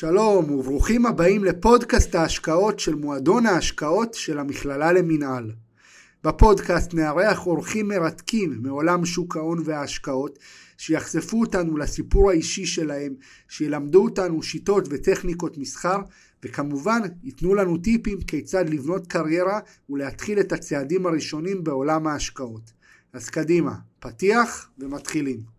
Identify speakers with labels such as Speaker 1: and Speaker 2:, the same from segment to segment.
Speaker 1: שלום וברוכים הבאים לפודקאסט ההשקעות של מועדון ההשקעות של המכללה למינהל. בפודקאסט נארח אורחים מרתקים מעולם שוק ההון וההשקעות שיחשפו אותנו לסיפור האישי שלהם, שילמדו אותנו שיטות וטכניקות מסחר וכמובן ייתנו לנו טיפים כיצד לבנות קריירה ולהתחיל את הצעדים הראשונים בעולם ההשקעות. אז קדימה, פתיח ומתחילים.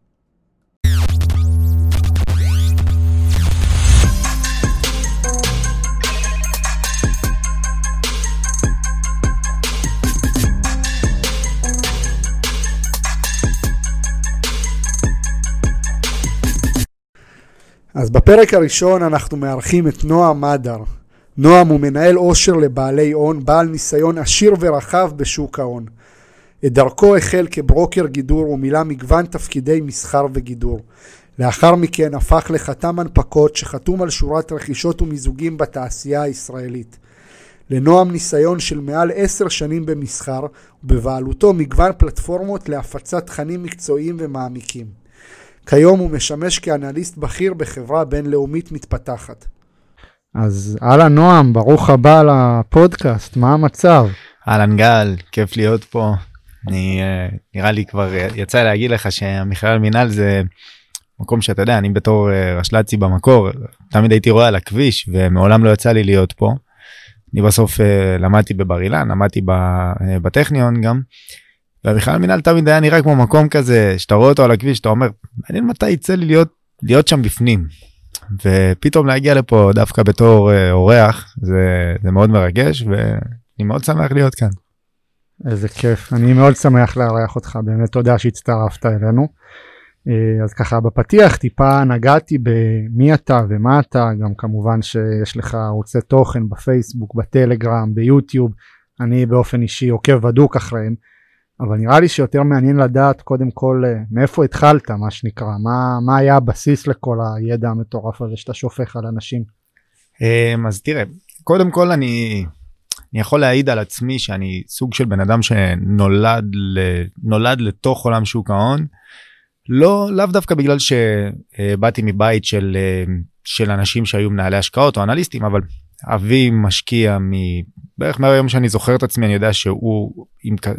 Speaker 1: אז בפרק הראשון אנחנו מארחים את נועם מדר. נועם הוא מנהל עושר לבעלי הון, בעל ניסיון עשיר ורחב בשוק ההון. את דרכו החל כברוקר גידור ומילא מגוון תפקידי מסחר וגידור. לאחר מכן הפך לחתם הנפקות שחתום על שורת רכישות ומיזוגים בתעשייה הישראלית. לנועם ניסיון של מעל עשר שנים במסחר ובבעלותו מגוון פלטפורמות להפצת תכנים מקצועיים ומעמיקים. כיום הוא משמש כאנליסט בכיר בחברה בינלאומית מתפתחת.
Speaker 2: אז אהלן נועם, ברוך הבא לפודקאסט, מה המצב?
Speaker 3: אהלן גל, כיף להיות פה. אני אה, נראה לי כבר יצא להגיד לך שהמכלל מינהל זה מקום שאתה יודע, אני בתור אה, רשל"צי במקור, תמיד הייתי רואה על הכביש ומעולם לא יצא לי להיות פה. אני בסוף אה, למדתי בבר אילן, למדתי בטכניון גם. והמכלל מינהל תמיד היה נראה כמו מקום כזה שאתה רואה אותו על הכביש אתה אומר מעניין מתי יצא לי להיות להיות שם בפנים. ופתאום להגיע לפה דווקא בתור uh, אורח זה זה מאוד מרגש ואני מאוד שמח להיות כאן.
Speaker 2: איזה כיף אני מאוד שמח לארח אותך באמת תודה שהצטרפת אלינו. אה, אז ככה בפתיח טיפה נגעתי במי אתה ומה אתה גם כמובן שיש לך ערוצי תוכן בפייסבוק בטלגרם ביוטיוב אני באופן אישי עוקב בדוק אחריהם. אבל נראה לי שיותר מעניין לדעת קודם כל אה, מאיפה התחלת מה שנקרא מה מה היה הבסיס לכל הידע המטורף הזה שאתה שופך על אנשים.
Speaker 3: אמ, אז תראה קודם כל אני אני יכול להעיד על עצמי שאני סוג של בן אדם שנולד נולד לתוך עולם שוק ההון. לא לאו דווקא בגלל שבאתי מבית של אה, של אנשים שהיו מנהלי השקעות או אנליסטים אבל אבי משקיע בערך מהיום שאני זוכר את עצמי אני יודע שהוא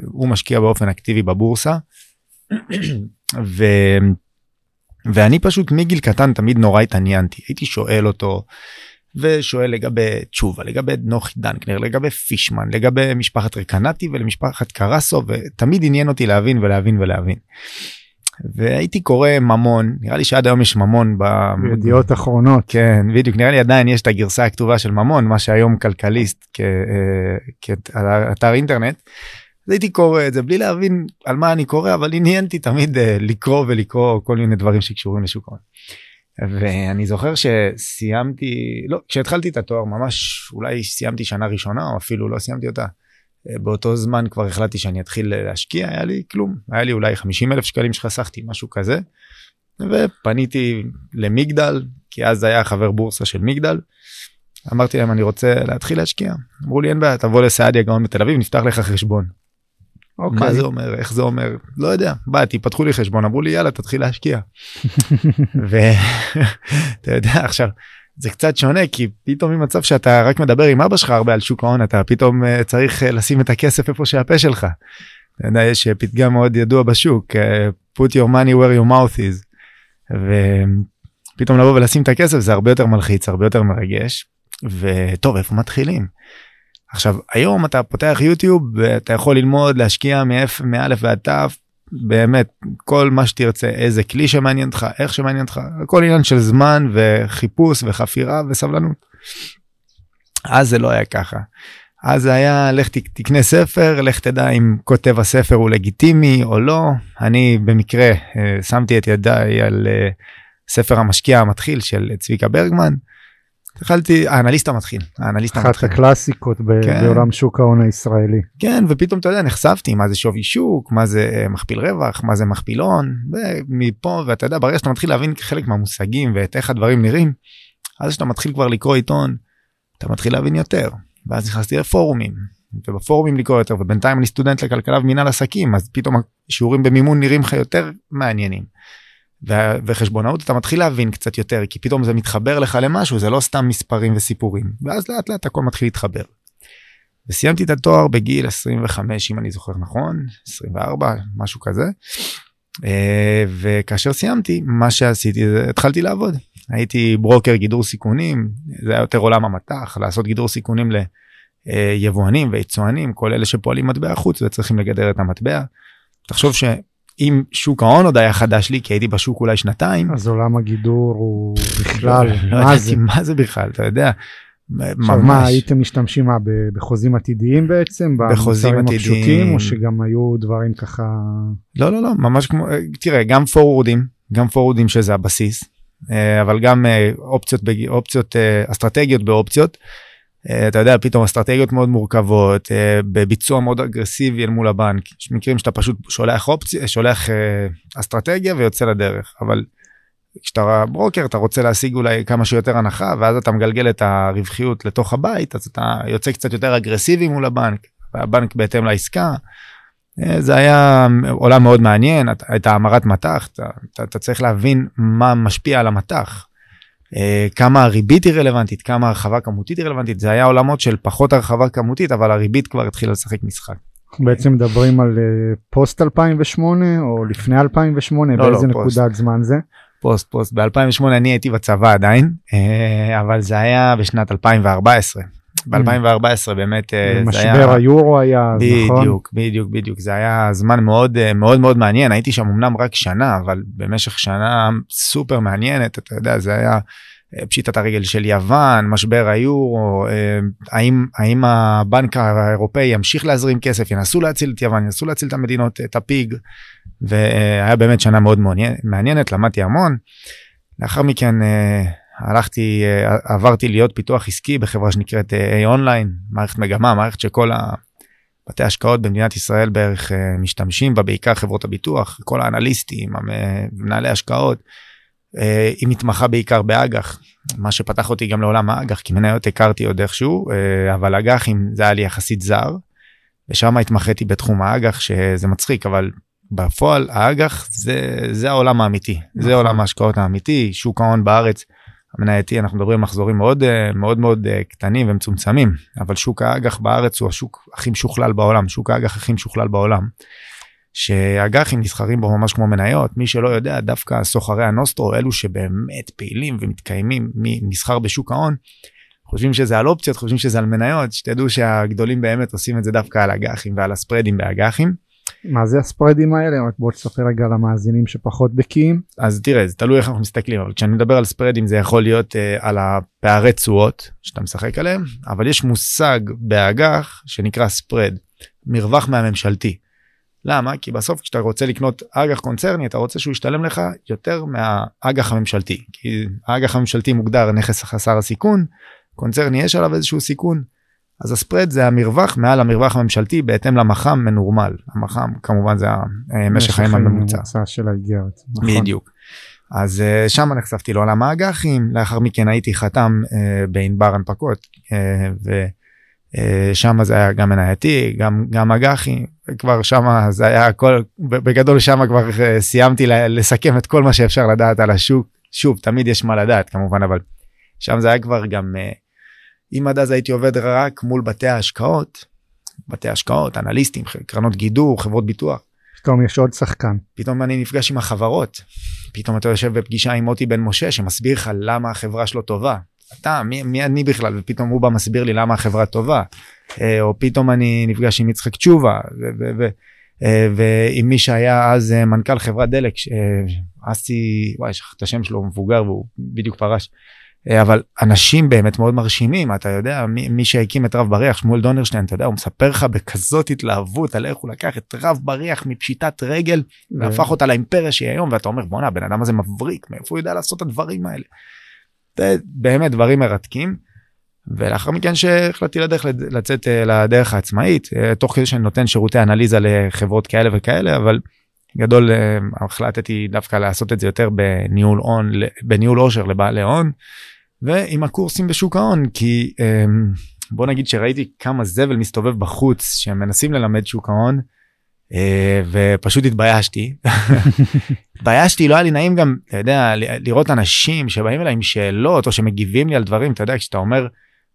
Speaker 3: הוא משקיע באופן אקטיבי בבורסה. ו, ואני פשוט מגיל קטן תמיד נורא התעניינתי הייתי שואל אותו ושואל לגבי תשובה לגבי נוחי דנקנר לגבי פישמן לגבי משפחת רקנטי ולמשפחת קרסו ותמיד עניין אותי להבין ולהבין ולהבין. והייתי קורא ממון נראה לי שעד היום יש ממון
Speaker 2: בידיעות אחרונות
Speaker 3: כן בדיוק נראה לי עדיין יש את הגרסה הכתובה של ממון מה שהיום כלכליסט כאתר אינטרנט. אז הייתי קורא את זה בלי להבין על מה אני קורא אבל עניינתי תמיד אה, לקרוא ולקרוא כל מיני דברים שקשורים לשוק ההון. ואני זוכר שסיימתי לא כשהתחלתי את התואר ממש אולי סיימתי שנה ראשונה או אפילו לא סיימתי אותה. אה, באותו זמן כבר החלטתי שאני אתחיל להשקיע היה לי כלום היה לי אולי 50 אלף שקלים שחסכתי משהו כזה. ופניתי למגדל כי אז היה חבר בורסה של מגדל. אמרתי להם אני רוצה להתחיל להשקיע אמרו לי אין בעיה תבוא לסעדיה גאון בתל אביב נפתח לך חשבון. Okay. מה אוקיי. זה אומר איך זה אומר לא יודע באתי פתחו לי חשבון אמרו לי יאללה תתחיל להשקיע. ואתה יודע עכשיו זה קצת שונה כי פתאום ממצב שאתה רק מדבר עם אבא שלך הרבה על שוק ההון אתה פתאום uh, צריך uh, לשים את הכסף איפה שהפה שלך. אתה יודע, יש אה, פתגם מאוד ידוע בשוק put your money where your mouth is. ופתאום לבוא ולשים את הכסף זה הרבה יותר מלחיץ הרבה יותר מרגש וטוב איפה מתחילים. עכשיו היום אתה פותח יוטיוב ואתה יכול ללמוד להשקיע מא' ועד ת' באמת כל מה שתרצה איזה כלי שמעניין אותך איך שמעניין אותך הכל עניין של זמן וחיפוש וחפירה וסבלנות. אז זה לא היה ככה. אז זה היה לך תקנה ספר לך תדע אם כותב הספר הוא לגיטימי או לא אני במקרה אה, שמתי את ידיי על אה, ספר המשקיע המתחיל של צביקה ברגמן. התחלתי האנליסט המתחיל האנליסט
Speaker 2: המתחיל. אחת הקלאסיקות כן. בעולם שוק ההון הישראלי.
Speaker 3: כן ופתאום אתה יודע נחשפתי מה זה שווי שוק מה זה אה, מכפיל רווח מה זה מכפיל הון ומפה ואתה יודע ברגע שאתה מתחיל להבין חלק מהמושגים ואת איך הדברים נראים אז כשאתה מתחיל כבר לקרוא עיתון אתה מתחיל להבין יותר ואז נכנסתי לפורומים ובפורומים לקרוא יותר ובינתיים אני סטודנט לכלכלה ומנהל עסקים אז פתאום השיעורים במימון נראים לך יותר מעניינים. וחשבונאות אתה מתחיל להבין קצת יותר כי פתאום זה מתחבר לך למשהו זה לא סתם מספרים וסיפורים ואז לאט לאט הכל מתחיל להתחבר. וסיימתי את התואר בגיל 25 אם אני זוכר נכון 24 משהו כזה. אה, וכאשר סיימתי מה שעשיתי זה התחלתי לעבוד הייתי ברוקר גידור סיכונים זה היה יותר עולם המטח לעשות גידור סיכונים ליבואנים ויצואנים כל אלה שפועלים מטבע חוץ וצריכים לגדר את המטבע. תחשוב שאם שוק ההון עוד היה חדש לי כי הייתי בשוק אולי שנתיים
Speaker 2: אז עולם הגידור הוא בכלל
Speaker 3: לא
Speaker 2: מה זה
Speaker 3: מה זה בכלל אתה יודע.
Speaker 2: עכשיו מה הייתם משתמשים מה, בחוזים עתידיים בעצם
Speaker 3: בחוזים עתידיים.
Speaker 2: הפשוטים או שגם היו דברים ככה
Speaker 3: לא לא לא ממש כמו תראה גם פורורדים גם פורורדים שזה הבסיס אה, אבל גם אה, אופציות אופציות אה, אסטרטגיות באופציות. אה, אתה יודע פתאום אסטרטגיות מאוד מורכבות אה, בביצוע מאוד אגרסיבי אל מול הבנק יש מקרים שאתה פשוט שולח אופציה שולח אה, אסטרטגיה ויוצא לדרך אבל כשאתה ברוקר אתה רוצה להשיג אולי כמה שיותר הנחה ואז אתה מגלגל את הרווחיות לתוך הבית אז אתה יוצא קצת יותר אגרסיבי מול הבנק והבנק בהתאם לעסקה. זה היה עולם מאוד מעניין את ההמרת מט"ח אתה, אתה, אתה צריך להבין מה משפיע על המט"ח. אה, כמה הריבית היא רלוונטית כמה הרחבה כמותית היא רלוונטית זה היה עולמות של פחות הרחבה כמותית אבל הריבית כבר התחילה לשחק משחק.
Speaker 2: בעצם מדברים על אה, פוסט 2008 או לפני 2008
Speaker 3: לא,
Speaker 2: באיזה
Speaker 3: לא, פוסט.
Speaker 2: נקודת זמן זה
Speaker 3: post post ב2008 אני הייתי בצבא עדיין אה, אבל זה היה בשנת 2014 ב2014 באמת אה, זה היה
Speaker 2: משבר היורו היה אז, נכון
Speaker 3: בדיוק בדיוק בדיוק זה היה זמן מאוד אה, מאוד מאוד מעניין הייתי שם אמנם רק שנה אבל במשך שנה סופר מעניינת אתה יודע זה היה אה, פשיטת הרגל של יוון משבר היורו האם האם הבנק האירופאי ימשיך להזרים כסף ינסו להציל את יוון ינסו להציל את המדינות את הפיג והיה באמת שנה מאוד מעניינת למדתי המון. לאחר מכן הלכתי אה, עברתי להיות פיתוח עסקי בחברה שנקראת אה, A אונליין מערכת מגמה מערכת שכל הבתי השקעות במדינת ישראל בערך אה, משתמשים בה בעיקר חברות הביטוח כל האנליסטים מנהלי השקעות. היא מתמחה בעיקר באג"ח מה שפתח אותי גם לעולם האג"ח כי מניות הכרתי עוד איכשהו אבל אג"חים זה היה לי יחסית זר. ושם התמחיתי בתחום האג"ח שזה מצחיק אבל בפועל האג"ח זה זה העולם האמיתי זה
Speaker 2: נכון.
Speaker 3: עולם ההשקעות האמיתי שוק ההון בארץ. המנייתי אנחנו מדברים על מחזורים מאוד אה, מאוד מאוד אה, קטנים ומצומצמים אבל שוק האג"ח בארץ הוא השוק הכי משוכלל בעולם שוק האג"ח הכי משוכלל בעולם. שאג"חים נסחרים בו ממש כמו מניות מי שלא יודע דווקא סוחרי הנוסטרו אלו שבאמת פעילים ומתקיימים ממסחר בשוק ההון. חושבים שזה על אופציות חושבים שזה על מניות שתדעו שהגדולים באמת עושים את זה דווקא על אג"חים ועל הספרדים באג"חים.
Speaker 2: מה זה הספרדים האלה רק בוא תספר רגע למאזינים שפחות בקיאים
Speaker 3: אז תראה זה תלוי איך אנחנו מסתכלים אבל כשאני מדבר על ספרדים זה יכול להיות uh, על הפערי תשואות שאתה משחק עליהם אבל יש מושג באג"ח שנקרא ספרד מרווח מהממשלתי. למה? כי בסוף כשאתה רוצה לקנות אג"ח קונצרני אתה רוצה שהוא ישתלם לך יותר מהאג"ח הממשלתי כי האג"ח הממשלתי מוגדר נכס חסר הסיכון קונצרני יש עליו איזשהו סיכון. אז הספרד זה המרווח מעל המרווח הממשלתי בהתאם למח"מ מנורמל המח"מ כמובן זה המשך חיים הממוצע.
Speaker 2: של האיגרת נכון.
Speaker 3: בדיוק. אז uh, שם נחשפתי לעולם האג"חים לאחר מכן הייתי חתם uh, בענבר הנפקות uh, ושם זה היה גם מנייתי גם גם אג"חים כבר שם זה היה הכל בגדול שם כבר סיימתי לסכם את כל מה שאפשר לדעת על השוק שוב תמיד יש מה לדעת כמובן אבל שם זה היה כבר גם uh, אם עד אז הייתי עובד רק מול בתי ההשקעות בתי השקעות אנליסטים קרנות גידור חברות ביטוח.
Speaker 2: פתאום יש עוד שחקן
Speaker 3: פתאום אני נפגש עם החברות פתאום אתה יושב בפגישה עם מוטי בן משה שמסביר לך למה החברה שלו טובה. אתה מי, מי אני בכלל ופתאום הוא בא מסביר לי למה החברה טובה אה, או פתאום אני נפגש עם יצחק תשובה אה, ועם מי שהיה אז אה, מנכ"ל חברת דלק אסי וואי שכח את השם שלו הוא מבוגר והוא בדיוק פרש. אה, אבל אנשים באמת מאוד מרשימים אתה יודע מי, מי שהקים את רב בריח שמואל דונרשטיין אתה יודע הוא מספר לך בכזאת התלהבות על איך הוא לקח את רב בריח מפשיטת רגל והפך אותה לאימפריה שהיא היום ואתה אומר בואנה הבן אדם הזה מבריק מאיפה הוא יודע לעשות את הדברים האלה. זה באמת דברים מרתקים. ולאחר מכן שהחלטתי לדרך לצאת אה, לדרך העצמאית אה, תוך כדי שאני נותן שירותי אנליזה לחברות כאלה וכאלה אבל גדול אה, החלטתי דווקא לעשות את זה יותר בניהול הון בניהול עושר לבעלי הון ועם הקורסים בשוק ההון כי בוא נגיד שראיתי כמה זבל מסתובב בחוץ שמנסים ללמד שוק ההון אה, ופשוט התביישתי. התביישתי, לא היה לי נעים גם, אתה יודע, לראות אנשים שבאים אליי עם שאלות או שמגיבים לי על דברים, אתה יודע, כשאתה אומר,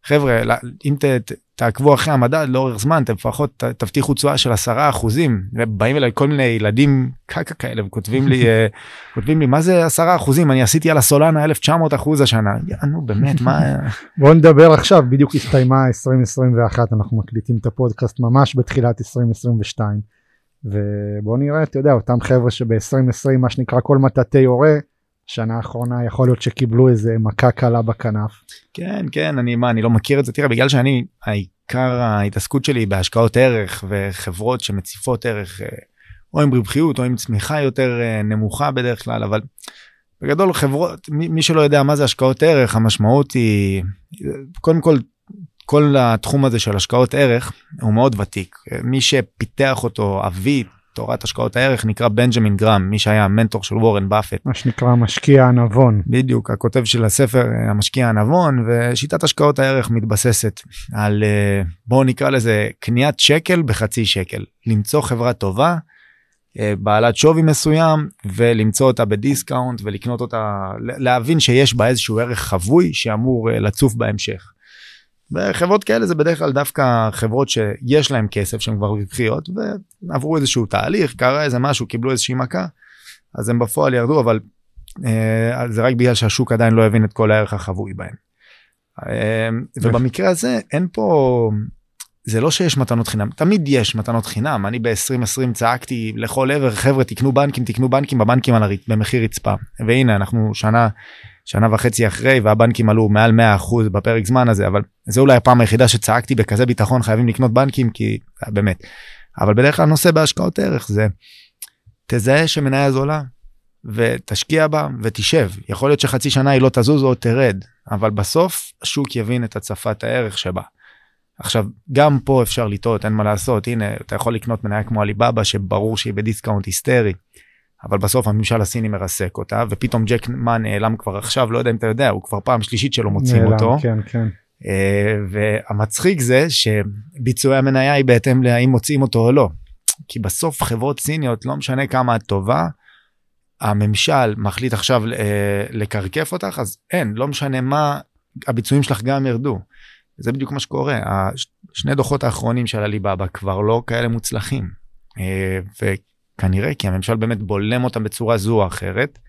Speaker 3: חבר'ה, אם ת, ת, תעקבו אחרי המדד לאורך זמן, אתם לפחות תבטיחו תשואה של עשרה אחוזים. ובאים אליי כל מיני ילדים קקה כאלה וכותבים לי, אה, כותבים לי, מה זה עשרה אחוזים? אני עשיתי על הסולנה 1900 אחוז השנה. נו באמת, מה...
Speaker 2: בוא נדבר עכשיו, בדיוק הסתיימה 2021, אנחנו מקליטים את הפודקאסט ממש בתחילת 2022. ובוא נראה, אתה יודע, אותם חבר'ה שב-2020, מה שנקרא כל מטאטי יורה, שנה האחרונה יכול להיות שקיבלו איזה מכה קלה בכנף.
Speaker 3: כן כן אני מה אני לא מכיר את זה תראה בגלל שאני העיקר ההתעסקות שלי בהשקעות ערך וחברות שמציפות ערך אה, או עם רווחיות או עם צמיחה יותר אה, נמוכה בדרך כלל אבל בגדול חברות מי, מי שלא יודע מה זה השקעות ערך המשמעות היא קודם כל כל התחום הזה של השקעות ערך הוא מאוד ותיק מי שפיתח אותו אבי תורת השקעות הערך נקרא בנג'מין גרם מי שהיה המנטור של וורן באפט.
Speaker 2: מה שנקרא משקיע הנבון.
Speaker 3: בדיוק הכותב של הספר המשקיע הנבון ושיטת השקעות הערך מתבססת על אה, בואו נקרא לזה קניית שקל בחצי שקל למצוא חברה טובה. אה, בעלת שווי מסוים ולמצוא אותה בדיסקאונט ולקנות אותה להבין שיש בה איזשהו ערך חבוי שאמור אה, לצוף בהמשך. וחברות כאלה זה בדרך כלל דווקא חברות שיש להם כסף שהן כבר רווחיות ועברו איזשהו תהליך קרה איזה משהו קיבלו איזושהי מכה אז הם בפועל ירדו אבל אה, זה רק בגלל שהשוק עדיין לא הבין את כל הערך החבוי בהם. אה, ובמקרה הזה אין פה זה לא שיש מתנות חינם תמיד יש מתנות חינם אני ב-2020 צעקתי לכל עבר חבר'ה תקנו בנקים תקנו בנקים בבנקים על הר... במחיר רצפה והנה אנחנו שנה שנה וחצי אחרי והבנקים עלו מעל 100% בפרק זמן הזה אבל זה אולי הפעם היחידה שצעקתי בכזה ביטחון חייבים לקנות בנקים כי באמת. אבל בדרך כלל נושא בהשקעות ערך זה תזהה שמניה זולה ותשקיע בה ותשב יכול להיות שחצי שנה היא לא תזוז או תרד אבל בסוף השוק יבין את הצפת הערך שבה. עכשיו גם פה אפשר לטעות אין מה לעשות הנה אתה יכול לקנות מניה כמו עליבאבא שברור שהיא ב discount היסטרי אבל בסוף הממשל הסיני מרסק אותה ופתאום ג'ק מה נעלם כבר עכשיו לא יודע אם אתה יודע הוא כבר פעם שלישית שלו מוצאים נעלם, אותו.
Speaker 2: כן כן.
Speaker 3: אה, והמצחיק זה שביצועי המניה היא בהתאם להאם מוצאים אותו או לא. כי בסוף חברות סיניות לא משנה כמה את טובה הממשל מחליט עכשיו uh, לקרקף אותך אז אין לא משנה מה הביצועים שלך גם ירדו. זה בדיוק מה שקורה שני דוחות האחרונים של הליבאבא כבר לא כאלה מוצלחים. Uh, כנראה כי הממשל באמת בולם אותם בצורה זו או אחרת.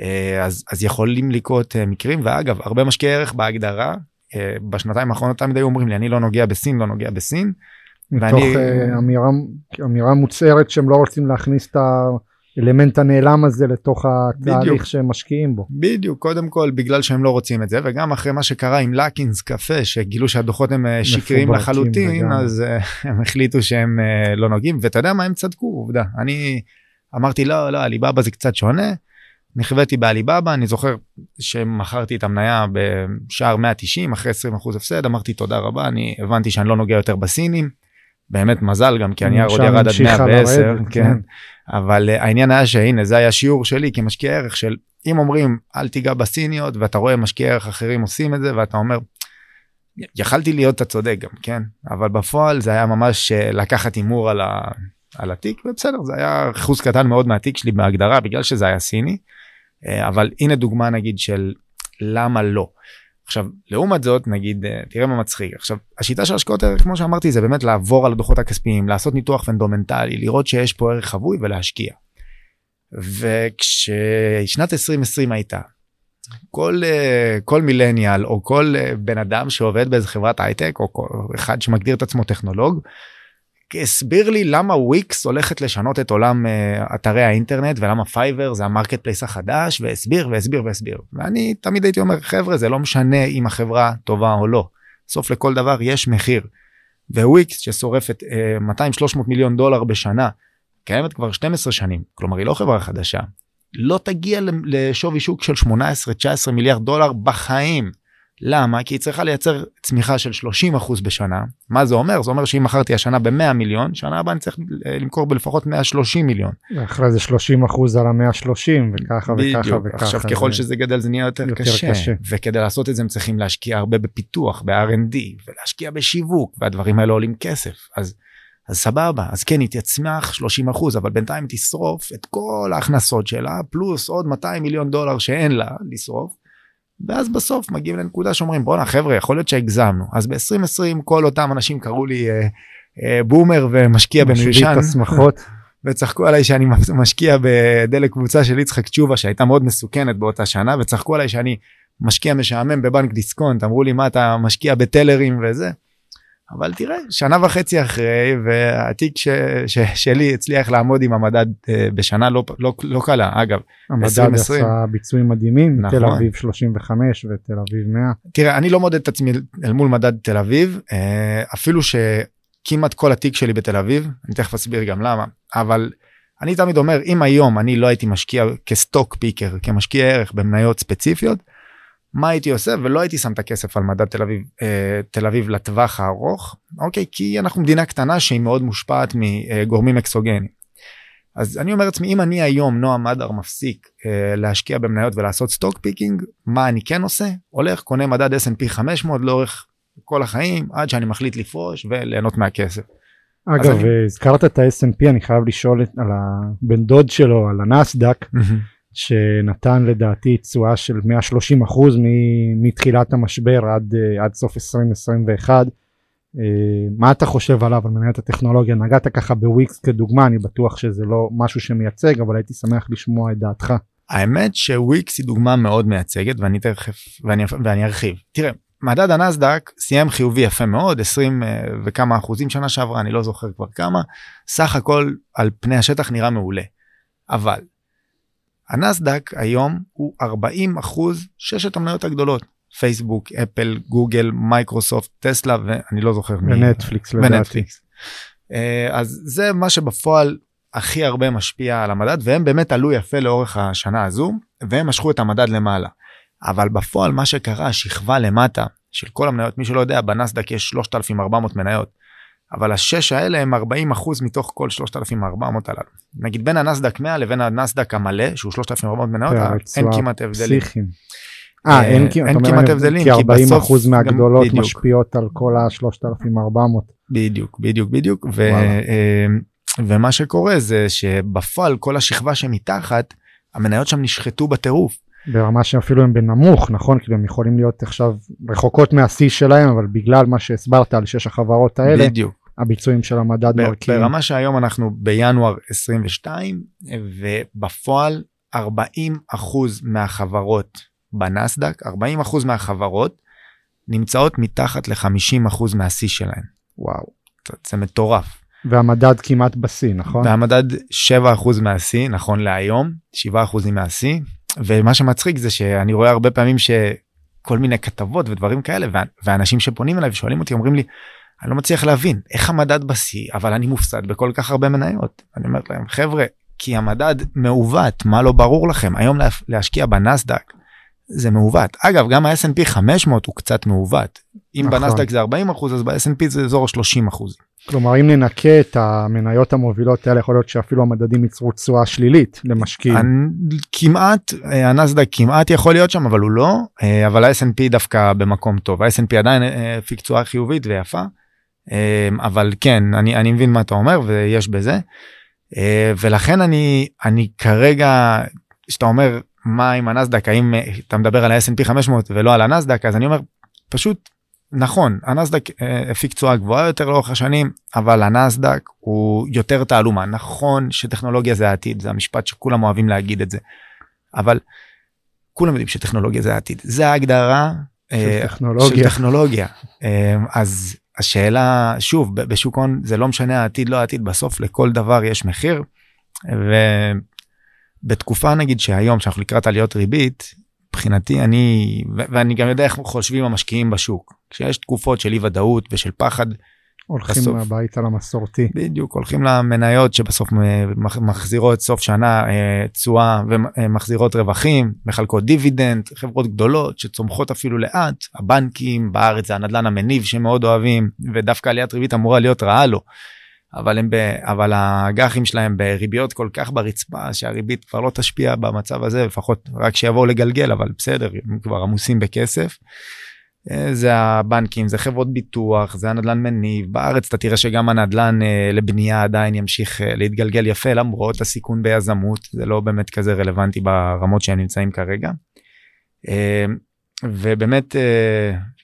Speaker 3: אה, אז, אז יכולים לקרות אה, מקרים ואגב הרבה משקיעי ערך בהגדרה אה, בשנתיים האחרונות תמיד היו אומרים לי אני לא נוגע בסין לא נוגע בסין.
Speaker 2: מתוך ואני... אמירה, אמירה מוצהרת שהם לא רוצים להכניס את ה... האלמנט הנעלם הזה לתוך התהליך בדיוק. שהם משקיעים בו.
Speaker 3: בדיוק קודם כל בגלל שהם לא רוצים את זה וגם אחרי מה שקרה עם לקינס קפה שגילו שהדוחות הם אה, שקריים לחלוטין וגם. אז uh, הם החליטו שהם uh, לא נוגעים ואתה יודע מה הם צדקו עובדה אני אמרתי לא לא עליבאבא זה קצת שונה. נכוויתי בעליבאבא אני זוכר שמכרתי את המניה בשער 190 אחרי 20% הפסד אמרתי תודה רבה אני הבנתי שאני לא נוגע יותר בסינים. באמת מזל גם כי הנייר עוד ירד עד 110 כן. כן. אבל uh, העניין היה שהנה זה היה שיעור שלי כמשקיע ערך של אם אומרים אל תיגע בסיניות ואתה רואה משקיעי ערך אחרים עושים את זה ואתה אומר. יכלתי להיות אתה צודק גם כן אבל בפועל זה היה ממש uh, לקחת הימור על, ה, על התיק ובסדר זה היה אחוז קטן מאוד מהתיק שלי בהגדרה בגלל שזה היה סיני. uh, אבל הנה דוגמה נגיד של למה לא. עכשיו לעומת זאת נגיד אה, תראה מה מצחיק עכשיו השיטה של השקעות ערך כמו שאמרתי זה באמת לעבור על הדוחות הכספיים לעשות ניתוח פנדומנטלי לראות שיש פה ערך חבוי ולהשקיע. וכששנת 2020 הייתה כל אה, כל מילניאל או כל אה, בן אדם שעובד באיזה חברת הייטק או כל אחד שמגדיר את עצמו טכנולוג הסביר לי למה וויקס הולכת לשנות את עולם אה, אתרי האינטרנט ולמה פייבר זה ה market place החדש והסביר והסביר והסביר ואני תמיד הייתי אומר חבר'ה זה לא משנה אם החברה טובה או לא סוף לכל דבר יש מחיר. ווויקס ששורפת אה, 200-300 מיליון דולר בשנה קיימת כבר 12 שנים כלומר היא לא חברה חדשה לא תגיע לשווי שוק של 18-19 מיליארד דולר בחיים. למה? כי היא צריכה לייצר צמיחה של 30% בשנה. מה זה אומר? זה אומר שאם מכרתי השנה ב-100 מיליון, שנה הבאה אני צריך אה, למכור בלפחות 130 מיליון.
Speaker 2: אחרי זה 30% על ה-130 וככה
Speaker 3: בדיוק.
Speaker 2: וככה וככה.
Speaker 3: עכשיו ככל זה... שזה גדל זה נהיה יותר, יותר קשה. קשה. וכדי לעשות את זה הם צריכים להשקיע הרבה בפיתוח, ב-R&D, ולהשקיע בשיווק, והדברים האלה עולים כסף. אז אז סבבה, אז כן, היא תצמח 30 אחוז, אבל בינתיים תשרוף את כל ההכנסות שלה, פלוס עוד 200 מיליון דולר שאין לה לשרוף. ואז בסוף מגיעים לנקודה שאומרים בואנה חבר'ה יכול להיות שהגזמנו. אז ב-2020 כל אותם אנשים קראו לי אה, אה, בומר ומשקיע במיושן וצחקו עליי שאני משקיע בדלק קבוצה של יצחק תשובה שהייתה מאוד מסוכנת באותה שנה וצחקו עליי שאני משקיע משעמם בבנק דיסקונט. אמרו לי מה אתה משקיע בטלרים וזה. אבל תראה שנה וחצי אחרי והתיק ש, ש, שלי הצליח לעמוד עם המדד uh, בשנה לא, לא, לא קלה אגב.
Speaker 2: המדד 2020. עשה ביצועים מדהימים נכון. תל אביב 35 ותל אביב 100.
Speaker 3: תראה אני לא מודד את עצמי אל מול מדד תל אביב uh, אפילו שכמעט כל התיק שלי בתל אביב אני תכף אסביר גם למה אבל אני תמיד אומר אם היום אני לא הייתי משקיע כסטוק פיקר כמשקיע ערך במניות ספציפיות. מה הייתי עושה ולא הייתי שם את הכסף על מדד תל אביב אה, תל אביב לטווח הארוך אוקיי כי אנחנו מדינה קטנה שהיא מאוד מושפעת מגורמים אקסוגנים. אז אני אומר לעצמי אם אני היום נועם מדר מפסיק אה, להשקיע במניות ולעשות stock picking מה אני כן עושה הולך קונה מדד S&P 500 לאורך כל החיים עד שאני מחליט לפרוש וליהנות מהכסף.
Speaker 2: אגב אני... הזכרת את ה-S&P אני חייב לשאול על הבן דוד שלו על הנסדק. שנתן לדעתי תשואה של 130 אחוז מתחילת המשבר עד, אה, עד סוף 2021. אה, מה אתה חושב עליו על מנהלת הטכנולוגיה נגעת ככה בוויקס כדוגמה אני בטוח שזה לא משהו שמייצג אבל הייתי שמח לשמוע את דעתך.
Speaker 3: האמת שוויקס היא דוגמה מאוד מייצגת ואני תכף ואני, ואני ארחיב תראה מדד הנסדק סיים חיובי יפה מאוד 20 אה, וכמה אחוזים שנה שעברה אני לא זוכר כבר כמה סך הכל על פני השטח נראה מעולה אבל הנסדק היום הוא 40 אחוז ששת המניות הגדולות פייסבוק אפל גוגל מייקרוסופט טסלה ואני לא זוכר
Speaker 2: מי ונטפליקס.
Speaker 3: אה, אז זה מה שבפועל הכי הרבה משפיע על המדד והם באמת עלו יפה לאורך השנה הזו והם משכו את המדד למעלה. אבל בפועל מה שקרה השכבה למטה של כל המניות מי שלא יודע בנסדק יש 3,400 מניות אבל השש האלה הם 40 אחוז מתוך כל 3,400 הללו. נגיד בין הנסדק 100 לבין הנסדק המלא שהוא 3,400 מניות אין כמעט הבדלים.
Speaker 2: אה, אה אין, אין כמעט הבדלים כי 40 אחוז מהגדולות גם, משפיעות על כל ה-3,400.
Speaker 3: בדיוק בדיוק בדיוק ו, אה, ומה שקורה זה שבפועל כל השכבה שמתחת המניות שם נשחטו בטירוף.
Speaker 2: ברמה שאפילו הם בנמוך נכון כי הם יכולים להיות עכשיו רחוקות מהשיא שלהם אבל בגלל מה שהסברת על שש החברות האלה
Speaker 3: בדיוק
Speaker 2: הביצועים של המדד
Speaker 3: מרכיב. ברמה שהיום אנחנו בינואר 22 ובפועל 40 אחוז מהחברות בנסדק 40 אחוז מהחברות נמצאות מתחת ל-50 אחוז מהשיא שלהן.
Speaker 2: וואו.
Speaker 3: זה מטורף.
Speaker 2: והמדד כמעט בשיא נכון?
Speaker 3: והמדד 7 אחוז מהשיא נכון להיום 7 אחוזים מהשיא ומה שמצחיק זה שאני רואה הרבה פעמים שכל מיני כתבות ודברים כאלה ואנשים שפונים אליי ושואלים אותי אומרים לי אני לא מצליח להבין איך המדד בשיא אבל אני מופסד בכל כך הרבה מניות. אני אומר להם חבר'ה כי המדד מעוות מה לא ברור לכם היום להשקיע בנסדק זה מעוות אגב גם ה-S&P 500 הוא קצת מעוות אם נכון. בנסדק זה 40 אחוז אז ב-S&P זה אזור 30 אחוז.
Speaker 2: כלומר אם ננקה את המניות המובילות האלה יכול להיות שאפילו המדדים ייצרו תשואה שלילית למשקיעים.
Speaker 3: כמעט אה, הנסדק כמעט יכול להיות שם אבל הוא לא אה, אבל ה-S&P דווקא במקום טוב ה-S&P עדיין אה, הפיק תשואה חיובית ויפה אבל כן אני אני מבין מה אתה אומר ויש בזה. ולכן אני אני כרגע שאתה אומר מה עם הנסדק האם אתה מדבר על ה-S&P 500 ולא על הנסדק אז אני אומר פשוט נכון הנסדק אה, הפיק תשואה גבוהה יותר לאורך השנים אבל הנסדק הוא יותר תעלומה. נכון שטכנולוגיה זה העתיד זה המשפט שכולם אוהבים להגיד את זה אבל כולם יודעים שטכנולוגיה זה העתיד. זה ההגדרה
Speaker 2: של אה, טכנולוגיה,
Speaker 3: של טכנולוגיה. אה, אז השאלה שוב בשוק הון זה לא משנה העתיד לא העתיד בסוף לכל דבר יש מחיר. ובתקופה נגיד שהיום שאנחנו לקראת עליות ריבית מבחינתי אני ואני גם יודע איך חושבים המשקיעים בשוק כשיש תקופות של אי ודאות ושל פחד.
Speaker 2: הולכים בסוף, הביתה למסורתי
Speaker 3: בדיוק הולכים למניות שבסוף מחזירות סוף שנה אה, תשואה ומחזירות רווחים מחלקות דיבידנד חברות גדולות שצומחות אפילו לאט הבנקים בארץ זה הנדלן המניב שמאוד אוהבים ודווקא עליית ריבית אמורה להיות רעה לו. אבל הם ב... אבל האג"חים שלהם בריביות כל כך ברצפה שהריבית כבר לא תשפיע במצב הזה לפחות רק שיבואו לגלגל אבל בסדר הם כבר עמוסים בכסף. אה, זה הבנקים, זה חברות ביטוח, זה הנדל"ן מניב. בארץ אתה תראה שגם הנדל"ן אה, לבנייה עדיין ימשיך אה, להתגלגל יפה למרות הסיכון ביזמות, זה לא באמת כזה רלוונטי ברמות שהם נמצאים כרגע. ובאמת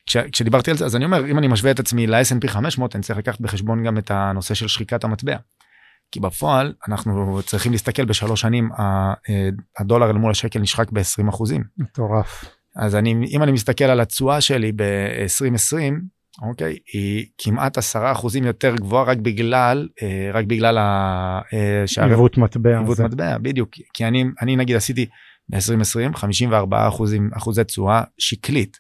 Speaker 3: כש, כשדיברתי על זה אז אני אומר אם אני משווה את עצמי ל-S&P 500 אני צריך לקחת בחשבון גם את הנושא של שחיקת המטבע. כי בפועל אנחנו צריכים להסתכל בשלוש שנים הדולר אל מול השקל נשחק ב-20 אחוזים.
Speaker 2: מטורף.
Speaker 3: אז אני, אם אני מסתכל על התשואה שלי ב-2020, אוקיי, היא כמעט עשרה אחוזים יותר גבוהה רק בגלל, אה, רק בגלל ה...
Speaker 2: עיוות מטבע.
Speaker 3: עיוות מטבע, בדיוק. כי אני, אני נגיד עשיתי ב-2020 54 אחוזים, אחוזי תשואה שקלית,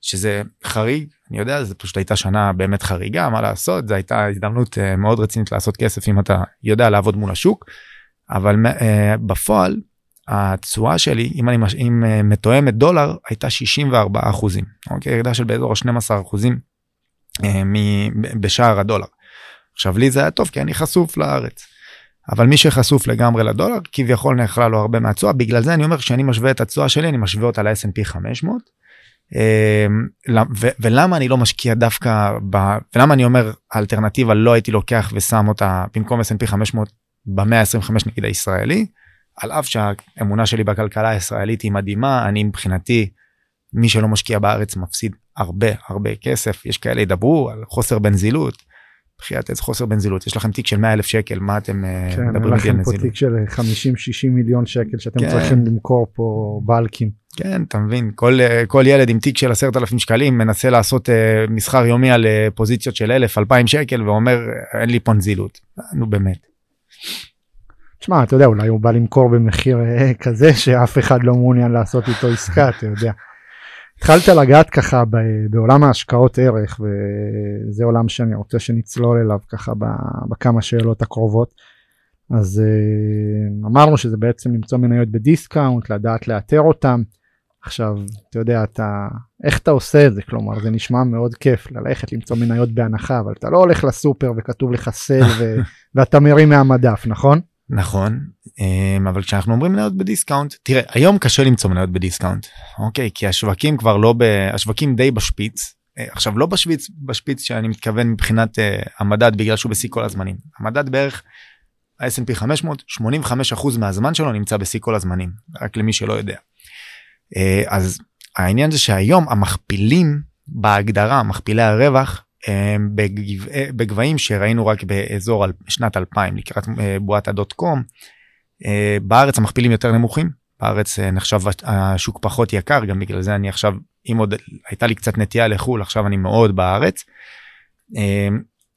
Speaker 3: שזה חריג, אני יודע, זו פשוט הייתה שנה באמת חריגה, מה לעשות, זו הייתה הזדמנות אה, מאוד רצינית לעשות כסף אם אתה יודע לעבוד מול השוק, אבל בפועל, התשואה שלי אם אני אם אה, מתואמת דולר הייתה 64 אחוזים אוקיי ירידה של באזור ה-12 אחוזים אה, בשער הדולר. עכשיו לי זה היה טוב כי אני חשוף לארץ. אבל מי שחשוף לגמרי לדולר כביכול נאכלה לו הרבה מהתשואה בגלל זה אני אומר שאני משווה את התשואה שלי אני משווה אותה ל-S&P 500. אה, ולמה אני לא משקיע דווקא ב... ולמה אני אומר האלטרנטיבה לא הייתי לוקח ושם אותה במקום S&P 500 במאה ה-25 נגיד הישראלי. על אף שהאמונה שלי בכלכלה הישראלית היא מדהימה, אני מבחינתי, מי שלא משקיע בארץ מפסיד הרבה הרבה כסף, יש כאלה ידברו על חוסר בנזילות. בחייאת איזה חוסר בנזילות, יש לכם תיק של 100 אלף שקל, מה אתם
Speaker 2: אה, כן, מדברים איתי על נזילות? כן, תיק של 50-60 מיליון שקל שאתם כן. צריכים למכור פה בלקים.
Speaker 3: כן, אתה מבין, כל, אה, כל ילד עם תיק של 10,000 שקלים מנסה לעשות uh, מסחר יומי על uh, פוזיציות של 1,000-2,000 שקל ואומר אין לי פה נזילות. נו באמת.
Speaker 2: תשמע, אתה יודע, אולי הוא בא למכור במחיר אה, כזה שאף אחד לא מעוניין לעשות איתו עסקה, אתה יודע. התחלת לגעת ככה בעולם ההשקעות ערך, וזה עולם שאני רוצה שנצלול אליו ככה בכמה שאלות הקרובות. אז אה, אמרנו שזה בעצם למצוא מניות בדיסקאונט, לדעת לאתר אותם. עכשיו, אתה יודע, אתה, איך אתה עושה את זה? כלומר, זה נשמע מאוד כיף ללכת למצוא מניות בהנחה, אבל אתה לא הולך לסופר וכתוב לך סל ו- ואתה מרים מהמדף, נכון?
Speaker 3: נכון אמ, אבל כשאנחנו אומרים מניות בדיסקאונט תראה היום קשה למצוא מניות בדיסקאונט אוקיי? כי השווקים כבר לא ב... השווקים די בשפיץ. אה, עכשיו לא בשפיץ בשפיץ שאני מתכוון מבחינת uh, המדד בגלל שהוא בשיא כל הזמנים. המדד בערך ה-S&P 500 85% מהזמן שלו נמצא בשיא כל הזמנים רק למי שלא יודע. Uh, אז העניין זה שהיום המכפילים בהגדרה מכפילי הרווח בגבהים שראינו רק באזור שנת 2000 לקראת אה, בועת הדוט קום. אה, בארץ המכפילים יותר נמוכים בארץ אה, נחשב השוק פחות יקר גם בגלל זה אני עכשיו אם עוד הייתה לי קצת נטייה לחו"ל עכשיו אני מאוד בארץ.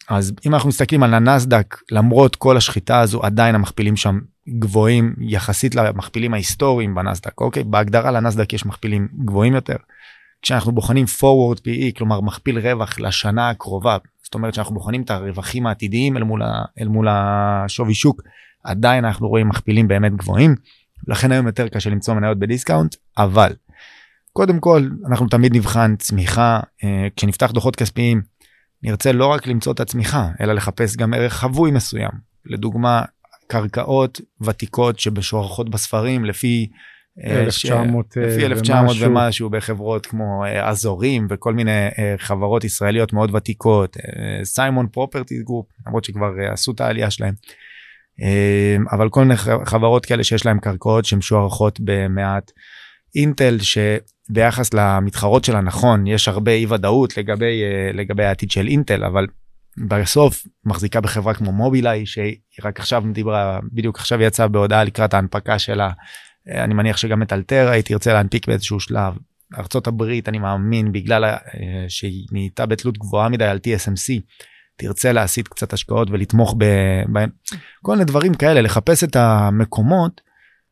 Speaker 3: אז אם אנחנו מסתכלים על הנסדק למרות כל השחיטה הזו עדיין המכפילים שם גבוהים יחסית למכפילים ההיסטוריים בנסדק אוקיי בהגדרה לנסדק יש מכפילים גבוהים יותר. כשאנחנו בוחנים forward PE, כלומר מכפיל רווח לשנה הקרובה, זאת אומרת שאנחנו בוחנים את הרווחים העתידיים אל מול, ה, אל מול השווי שוק, עדיין אנחנו רואים מכפילים באמת גבוהים, לכן היום יותר קשה למצוא מניות בדיסקאונט, אבל קודם כל אנחנו תמיד נבחן צמיחה, אה, כשנפתח דוחות כספיים נרצה לא רק למצוא את הצמיחה, אלא לחפש גם ערך חבוי מסוים, לדוגמה קרקעות ותיקות שבשוערכות בספרים לפי
Speaker 2: 1900
Speaker 3: לפי 1900 ומשהו. ומשהו בחברות כמו אה, אזורים וכל מיני אה, חברות ישראליות מאוד ותיקות, סיימון פרופרטי גרופ, למרות שכבר אה, עשו את העלייה שלהם. אבל כל מיני חברות כאלה שיש להם קרקעות שמשוערכות במעט. אינטל שביחס למתחרות שלה נכון יש הרבה אי ודאות לגבי לגבי העתיד של אינטל אבל בסוף מחזיקה בחברה כמו מובילאיי שהיא רק עכשיו דיברה בדיוק עכשיו יצאה בהודעה לקראת ההנפקה שלה אה, אני מניח שגם את אלטרה היא תרצה להנפיק באיזשהו שלב. ארה"ב אני מאמין בגלל אה, שהיא נהייתה בתלות גבוהה מדי על TSMC תרצה להסיט קצת השקעות ולתמוך בהם כל מיני דברים כאלה לחפש את המקומות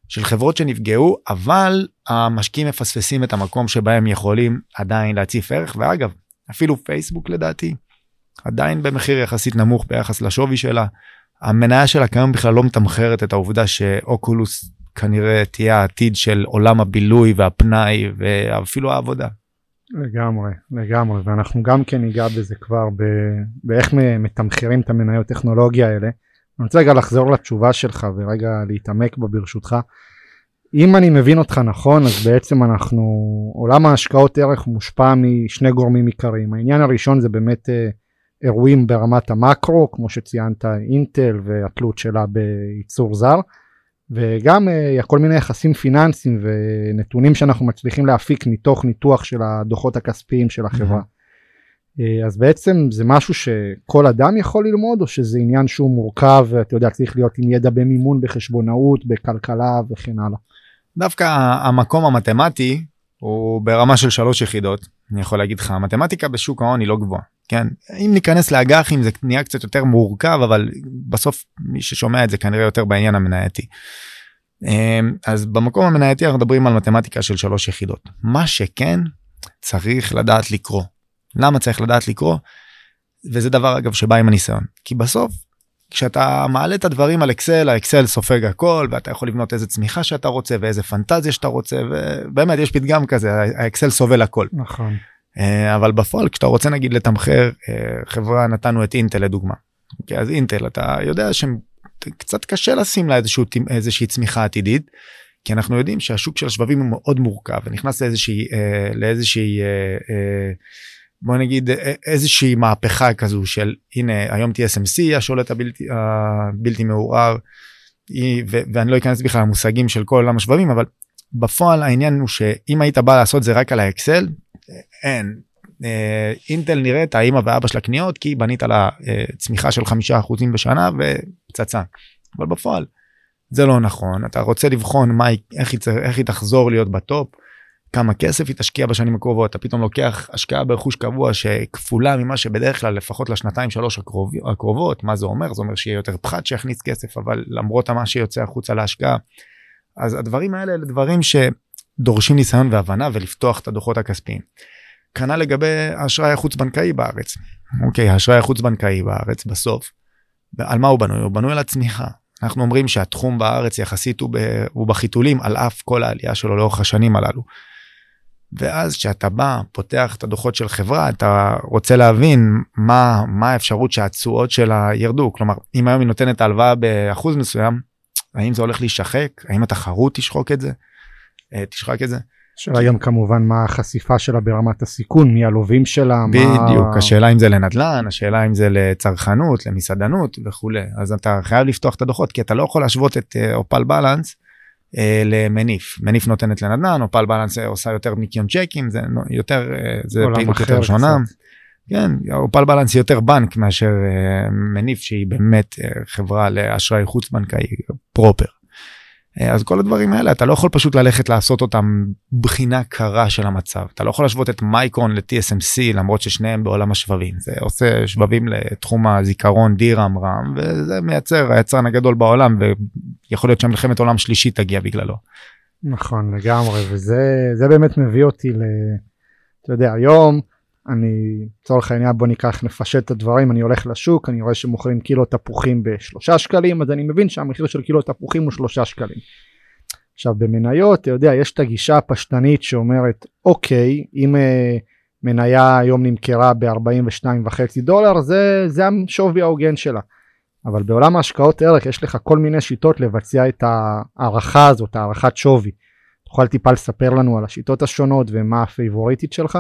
Speaker 3: של חברות שנפגעו אבל המשקיעים מפספסים את המקום שבהם יכולים עדיין להציף ערך ואגב אפילו פייסבוק לדעתי עדיין במחיר יחסית נמוך ביחס לשווי שלה. המניה שלה כיום בכלל לא מתמחרת את העובדה שאוקולוס כנראה תהיה העתיד של עולם הבילוי והפנאי ואפילו העבודה.
Speaker 2: לגמרי, לגמרי, ואנחנו גם כן ניגע בזה כבר, ב... באיך מתמחרים את המניות טכנולוגיה האלה. אני רוצה רגע לחזור לתשובה שלך ורגע להתעמק בה ברשותך. אם אני מבין אותך נכון, אז בעצם אנחנו, עולם ההשקעות ערך מושפע משני גורמים עיקריים. העניין הראשון זה באמת אה, אירועים ברמת המקרו, כמו שציינת, אינטל והתלות שלה בייצור זר, וגם אה, כל מיני יחסים פיננסיים ונתונים שאנחנו מצליחים להפיק מתוך ניתוח של הדוחות הכספיים של החברה. אה, אז בעצם זה משהו שכל אדם יכול ללמוד, או שזה עניין שהוא מורכב, אתה יודע, צריך להיות עם ידע במימון, בחשבונאות, בכלכלה וכן הלאה.
Speaker 3: דווקא המקום המתמטי הוא ברמה של שלוש יחידות. אני יכול להגיד לך, המתמטיקה בשוק ההון היא לא גבוהה. כן, אם ניכנס לאג"חים זה נהיה קצת יותר מורכב, אבל בסוף מי ששומע את זה כנראה יותר בעניין המנייתי. אמ, אז במקום המנייתי אנחנו מדברים על מתמטיקה של שלוש יחידות. מה שכן, צריך לדעת לקרוא. למה צריך לדעת לקרוא? וזה דבר אגב שבא עם הניסיון. כי בסוף כשאתה מעלה את הדברים על אקסל האקסל סופג הכל ואתה יכול לבנות איזה צמיחה שאתה רוצה ואיזה פנטזיה שאתה רוצה ובאמת יש פתגם כזה האקסל סובל הכל.
Speaker 2: נכון.
Speaker 3: אה, אבל בפועל כשאתה רוצה נגיד לתמחר אה, חברה נתנו את אינטל לדוגמה. אוקיי, אז אינטל אתה יודע שקצת קשה לשים לה איזשהו איזושהי צמיחה עתידית. כי אנחנו יודעים שהשוק של השבבים הוא מאוד מורכב ונכנס לאיזושהי אה, לאיזושהי בוא נגיד איזושהי מהפכה כזו של הנה היום TSMC השולט הבלתי הבלתי מעורער ואני לא אכנס בכלל למושגים של כל עולם השבבים אבל בפועל העניין הוא שאם היית בא לעשות זה רק על האקסל אין. אה, אינטל נראית האמא ואבא של הקניות כי בנית לה אה, צמיחה של חמישה אחוזים בשנה ופצצה. אבל בפועל זה לא נכון אתה רוצה לבחון מה איך היא, איך היא תחזור להיות בטופ כמה כסף היא תשקיע בשנים הקרובות אתה פתאום לוקח השקעה ברכוש קבוע שכפולה ממה שבדרך כלל לפחות לשנתיים שלוש הקרוב, הקרובות מה זה אומר זה אומר שיהיה יותר פחת שיכניס כסף אבל למרות מה שיוצא החוצה להשקעה. אז הדברים האלה אלה דברים שדורשים ניסיון והבנה ולפתוח את הדוחות הכספיים. כנ"ל לגבי האשראי החוץ בנקאי בארץ. אוקיי האשראי החוץ בנקאי בארץ בסוף על מה הוא בנוי הוא בנוי על הצמיחה. אנחנו אומרים שהתחום בארץ יחסית הוא, ב, הוא בחיתולים על אף כל העלייה שלו לאורך השנים הללו. ואז כשאתה בא פותח את הדוחות של חברה אתה רוצה להבין מה מה האפשרות שהתשואות שלה ירדו כלומר אם היום היא נותנת הלוואה באחוז מסוים האם זה הולך להישחק האם התחרות תשחוק את זה תשחק את זה.
Speaker 2: השאלה גם כמובן מה החשיפה שלה ברמת הסיכון מי הלווים שלה
Speaker 3: בדיוק מה... השאלה אם זה לנדל"ן השאלה אם זה לצרכנות למסעדנות וכולי אז אתה חייב לפתוח את הדוחות כי אתה לא יכול להשוות את אה, אופל בלנס אה, למניף מניף נותנת לנדל"ן אופל בלנס עושה יותר ניקיון צ'קים זה יותר אה, זה פעילות יותר שונה. כן, אופל בלנס היא יותר בנק מאשר אה, מניף שהיא באמת אה, חברה לאשראי חוץ בנקאי פרופר. אה, אז כל הדברים האלה אתה לא יכול פשוט ללכת לעשות אותם בחינה קרה של המצב אתה לא יכול להשוות את מייקרון ל-TSMC למרות ששניהם בעולם השבבים זה עושה שבבים לתחום הזיכרון דירם רם וזה מייצר היצרן הגדול בעולם ויכול להיות שמלחמת עולם שלישית תגיע בגללו.
Speaker 2: נכון לגמרי וזה באמת מביא אותי ל... אתה יודע היום. אני לצורך העניין בוא ניקח נפשט את הדברים אני הולך לשוק אני רואה שמוכרים קילו תפוחים בשלושה שקלים אז אני מבין שהמחיר של קילו תפוחים הוא שלושה שקלים. עכשיו במניות אתה יודע יש את הגישה הפשטנית שאומרת אוקיי אם uh, מניה היום נמכרה ב-42.5 דולר זה זה השווי ההוגן שלה. אבל בעולם ההשקעות ערך יש לך כל מיני שיטות לבצע את ההערכה הזאת הערכת שווי. תוכל טיפה לספר לנו על השיטות השונות ומה הפייבוריטית שלך?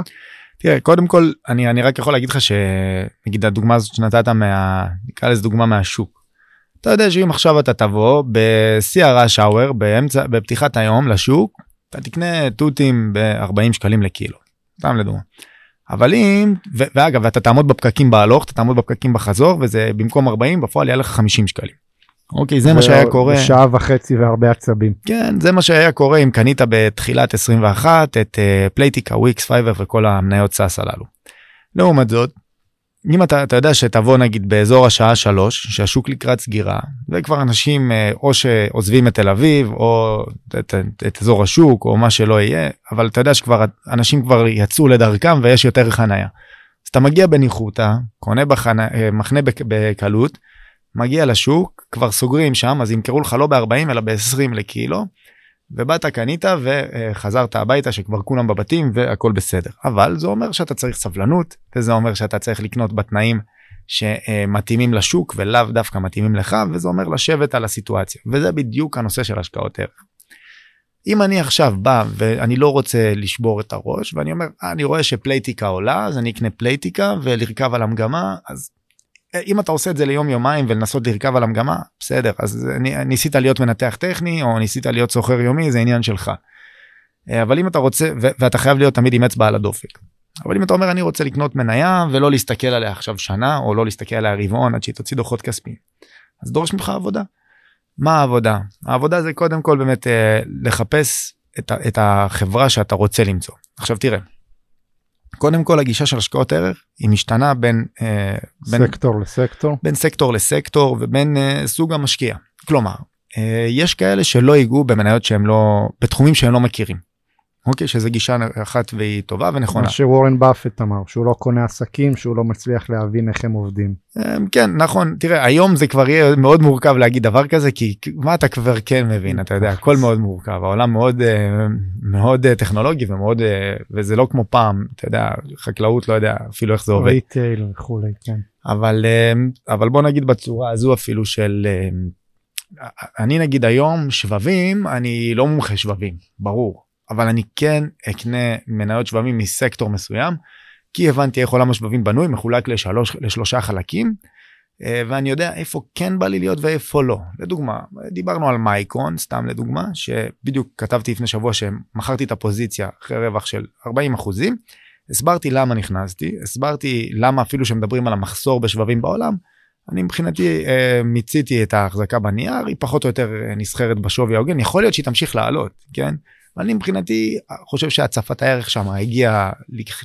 Speaker 3: תראה קודם כל אני אני רק יכול להגיד לך שנגיד הדוגמה הזאת שנתת מה נקרא לזה דוגמה מהשוק. אתה יודע שאם עכשיו אתה תבוא בשיא ה rush hour באמצע בפתיחת היום לשוק אתה תקנה תותים ב-40 שקלים לקילו. סתם לדוגמה. אבל אם ואגב ואתה תעמוד בפקקים בהלוך אתה תעמוד בפקקים בחזור וזה במקום 40 בפועל יהיה לך 50 שקלים. אוקיי זה מה שהיה קורה
Speaker 2: בשעה וחצי והרבה עצבים
Speaker 3: כן זה מה שהיה קורה אם קנית בתחילת 21 את אה, פלייטיקה וויקס פייבר וכל המניות SaaS הללו. לעומת זאת אם אתה, אתה יודע שתבוא נגיד באזור השעה 3 שהשוק לקראת סגירה וכבר אנשים uh, או שעוזבים את תל אביב או את, את, את אזור השוק או מה שלא יהיה אבל אתה יודע שכבר אנשים כבר יצאו לדרכם ויש יותר חניה. אז אתה מגיע בניחותא קונה בחנה, אה, מחנה בקלות. מגיע לשוק כבר סוגרים שם אז ימכרו לך לא ב-40 אלא ב-20 לקילו. ובאת קנית וחזרת הביתה שכבר כולם בבתים והכל בסדר אבל זה אומר שאתה צריך סבלנות וזה אומר שאתה צריך לקנות בתנאים שמתאימים לשוק ולאו דווקא מתאימים לך וזה אומר לשבת על הסיטואציה וזה בדיוק הנושא של השקעות ערך. אם אני עכשיו בא ואני לא רוצה לשבור את הראש ואני אומר אה, אני רואה שפלייטיקה עולה אז אני אקנה פלייטיקה ולרכב על המגמה אז אם אתה עושה את זה ליום יומיים ולנסות לרכב על המגמה בסדר אז אני, ניסית להיות מנתח טכני או ניסית להיות סוחר יומי זה עניין שלך. אה, אבל אם אתה רוצה ו- ואתה חייב להיות תמיד עם אצבע על הדופק. אבל אם אתה אומר אני רוצה לקנות מניה ולא להסתכל עליה עכשיו שנה או לא להסתכל עליה רבעון עד שהיא תוציא דוחות כספיים. אז דורש ממך עבודה. מה העבודה? העבודה זה קודם כל באמת אה, לחפש את, את החברה שאתה רוצה למצוא. עכשיו תראה. קודם כל הגישה של השקעות ערך היא משתנה בין, אה, בין
Speaker 2: סקטור לסקטור.
Speaker 3: בין סקטור לסקטור ובין אה, סוג המשקיע. כלומר אה, יש כאלה שלא ייגעו במניות שהם לא בתחומים שהם לא מכירים. אוקיי שזה גישה אחת והיא טובה ונכונה.
Speaker 2: מה שוורן באפט אמר שהוא לא קונה עסקים שהוא לא מצליח להבין איך הם עובדים.
Speaker 3: אמ, כן נכון תראה היום זה כבר יהיה מאוד מורכב להגיד דבר כזה כי מה אתה כבר כן מבין אתה יודע הכל מאוד מורכב העולם מאוד אה, מאוד אה, טכנולוגי ומאוד אה, וזה לא כמו פעם אתה יודע חקלאות לא יודע אפילו איך זה עובד.
Speaker 2: ריטייל וכולי כן.
Speaker 3: אבל אבל בוא נגיד בצורה הזו אפילו של אני נגיד היום שבבים אני לא מומחה שבבים ברור אבל אני כן אקנה מניות שבבים מסקטור מסוים כי הבנתי איך עולם השבבים בנוי מחולק לשלוש לשלושה חלקים אה, ואני יודע איפה כן בא לי להיות ואיפה לא לדוגמה דיברנו על מייקרון סתם לדוגמה שבדיוק כתבתי לפני שבוע שמכרתי את הפוזיציה אחרי רווח של 40 אחוזים. הסברתי למה נכנסתי הסברתי למה אפילו שמדברים על המחסור בשבבים בעולם אני מבחינתי אה, מיציתי את ההחזקה בנייר היא פחות או יותר אה, נסחרת בשווי ההוגן יכול להיות שהיא תמשיך לעלות כן אני מבחינתי חושב שהצפת הערך שם הגיעה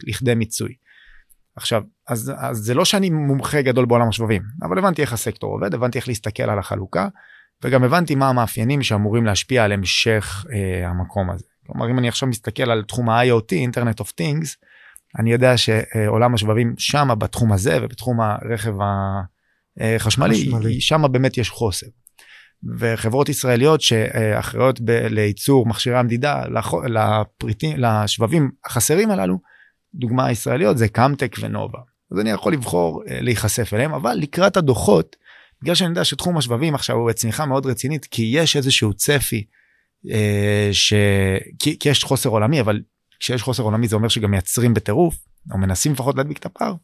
Speaker 3: לכדי מיצוי. עכשיו אז, אז זה לא שאני מומחה גדול בעולם השבבים אבל הבנתי איך הסקטור עובד הבנתי איך להסתכל על החלוקה וגם הבנתי מה המאפיינים שאמורים להשפיע על המשך אה, המקום הזה. כלומר אם אני עכשיו מסתכל על תחום ה-IoT Internet of Things אני יודע שעולם השבבים שמה בתחום הזה ובתחום הרכב החשמלי שם באמת יש חוסר. וחברות ישראליות שאחראיות ב- לייצור מכשירי המדידה לפריטים לשבבים החסרים הללו דוגמה ישראליות זה קמטק ונובה אז אני יכול לבחור אה, להיחשף אליהם אבל לקראת הדוחות בגלל שאני יודע שתחום השבבים עכשיו הוא בצמיחה מאוד רצינית כי יש איזשהו צפי אה, ש... כי, כי יש חוסר עולמי אבל כשיש חוסר עולמי זה אומר שגם מייצרים בטירוף או מנסים לפחות להדביק את הפער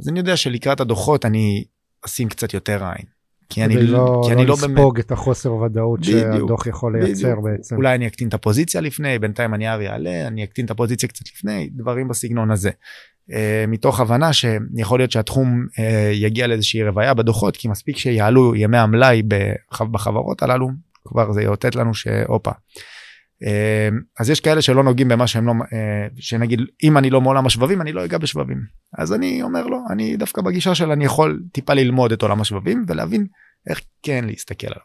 Speaker 3: אז אני יודע שלקראת הדוחות אני אשים קצת יותר עין.
Speaker 2: כי אני לא, כי אני לא, לא לספוג באמת... את החוסר ודאות שהדוח יכול לייצר בדיוק. בעצם.
Speaker 3: אולי אני אקטין את הפוזיציה לפני, בינתיים הנייר יעלה, אני אקטין את הפוזיציה קצת לפני, דברים בסגנון הזה. Uh, מתוך הבנה שיכול להיות שהתחום uh, יגיע לאיזושהי רוויה בדוחות, כי מספיק שיעלו ימי המלאי בחברות הללו, כבר זה יאותת לנו שהופה. Uh, אז יש כאלה שלא נוגעים במה שהם לא, uh, שנגיד אם אני לא מעולם השבבים אני לא אגע בשבבים. אז אני אומר לו, אני דווקא בגישה של אני יכול טיפה ללמוד את עולם השבבים ולהבין איך כן להסתכל עליו.